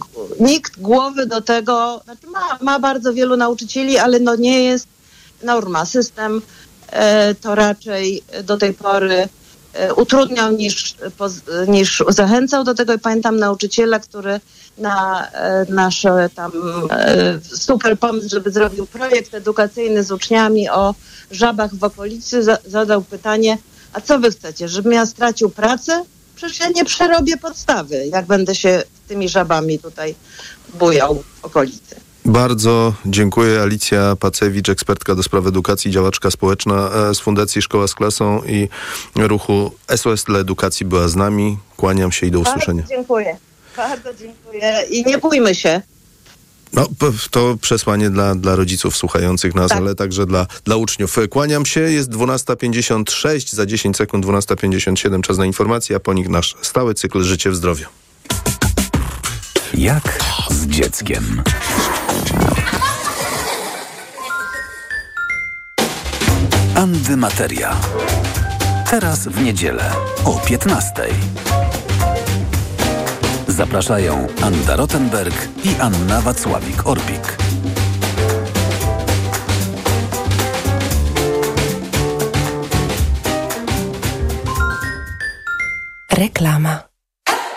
nikt głowy do tego, znaczy ma, ma bardzo wielu nauczycieli, ale no nie jest norma. System e, to raczej do tej pory e, utrudniał niż, niż zachęcał do tego i pamiętam nauczyciela, który na e, nasz e, tam e, super pomysł, żeby zrobił projekt edukacyjny z uczniami o żabach w okolicy, za, zadał pytanie, a co wy chcecie, żebym ja stracił pracę? Przecież ja nie przerobię podstawy, jak będę się tymi żabami tutaj bujał w okolicy. Bardzo dziękuję. Alicja Pacewicz, ekspertka do spraw edukacji, działaczka społeczna e, z Fundacji Szkoła z Klasą i ruchu SOS dla Edukacji była z nami. Kłaniam się i do usłyszenia. Bardzo dziękuję. Bardzo dziękuję i nie bójmy się. No, to przesłanie dla, dla rodziców słuchających nas, Tak. ale także dla, dla uczniów. Kłaniam się, jest 12.56, za 10 sekund 12.57, czas na informacje, a po nich nasz stały cykl Życie w zdrowiu. Jak z dzieckiem. Andy Materia. Teraz w niedzielę o 15. Zapraszają Anda Rottenberg i Anna Wacławik-Orbik. Reklama.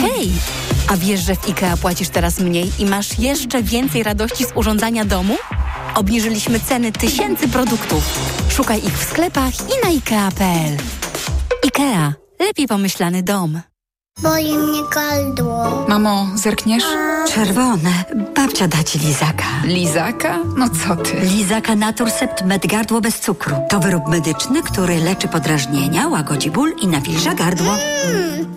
Hej! A wiesz, że w IKEA płacisz teraz mniej i masz jeszcze więcej radości z urządzania domu? Obniżyliśmy ceny tysięcy produktów. Szukaj ich w sklepach i na IKEA.pl. IKEA. Lepiej pomyślany dom. Boli mnie gardło. Mamo, zerkniesz? Czerwone. Babcia da ci lizaka. Lizaka? No co ty? Lizaka Naturcept Med Gardło bez cukru. To wyrób medyczny, który leczy podrażnienia, łagodzi ból i nawilża gardło. Mmm,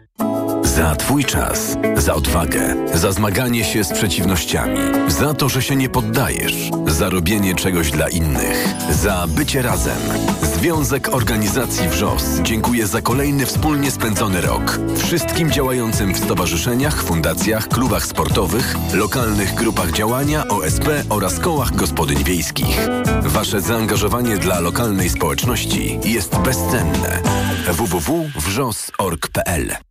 Za Twój czas, za odwagę, za zmaganie się z przeciwnościami, za to, że się nie poddajesz, za robienie czegoś dla innych, za bycie razem. Związek Organizacji WRZOS dziękuję za kolejny wspólnie spędzony rok. Wszystkim działającym w stowarzyszeniach, fundacjach, klubach sportowych, lokalnych grupach działania, OSP oraz kołach gospodyń wiejskich. Wasze zaangażowanie dla lokalnej społeczności jest bezcenne. www.wrzos.org.pl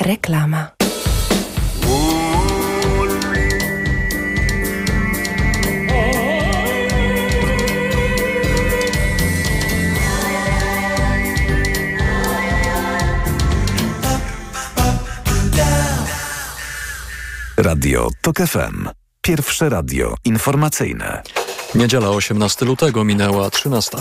Reklama. Radio TOK FM. Pierwsze radio informacyjne. Niedziela 18 lutego minęła 13.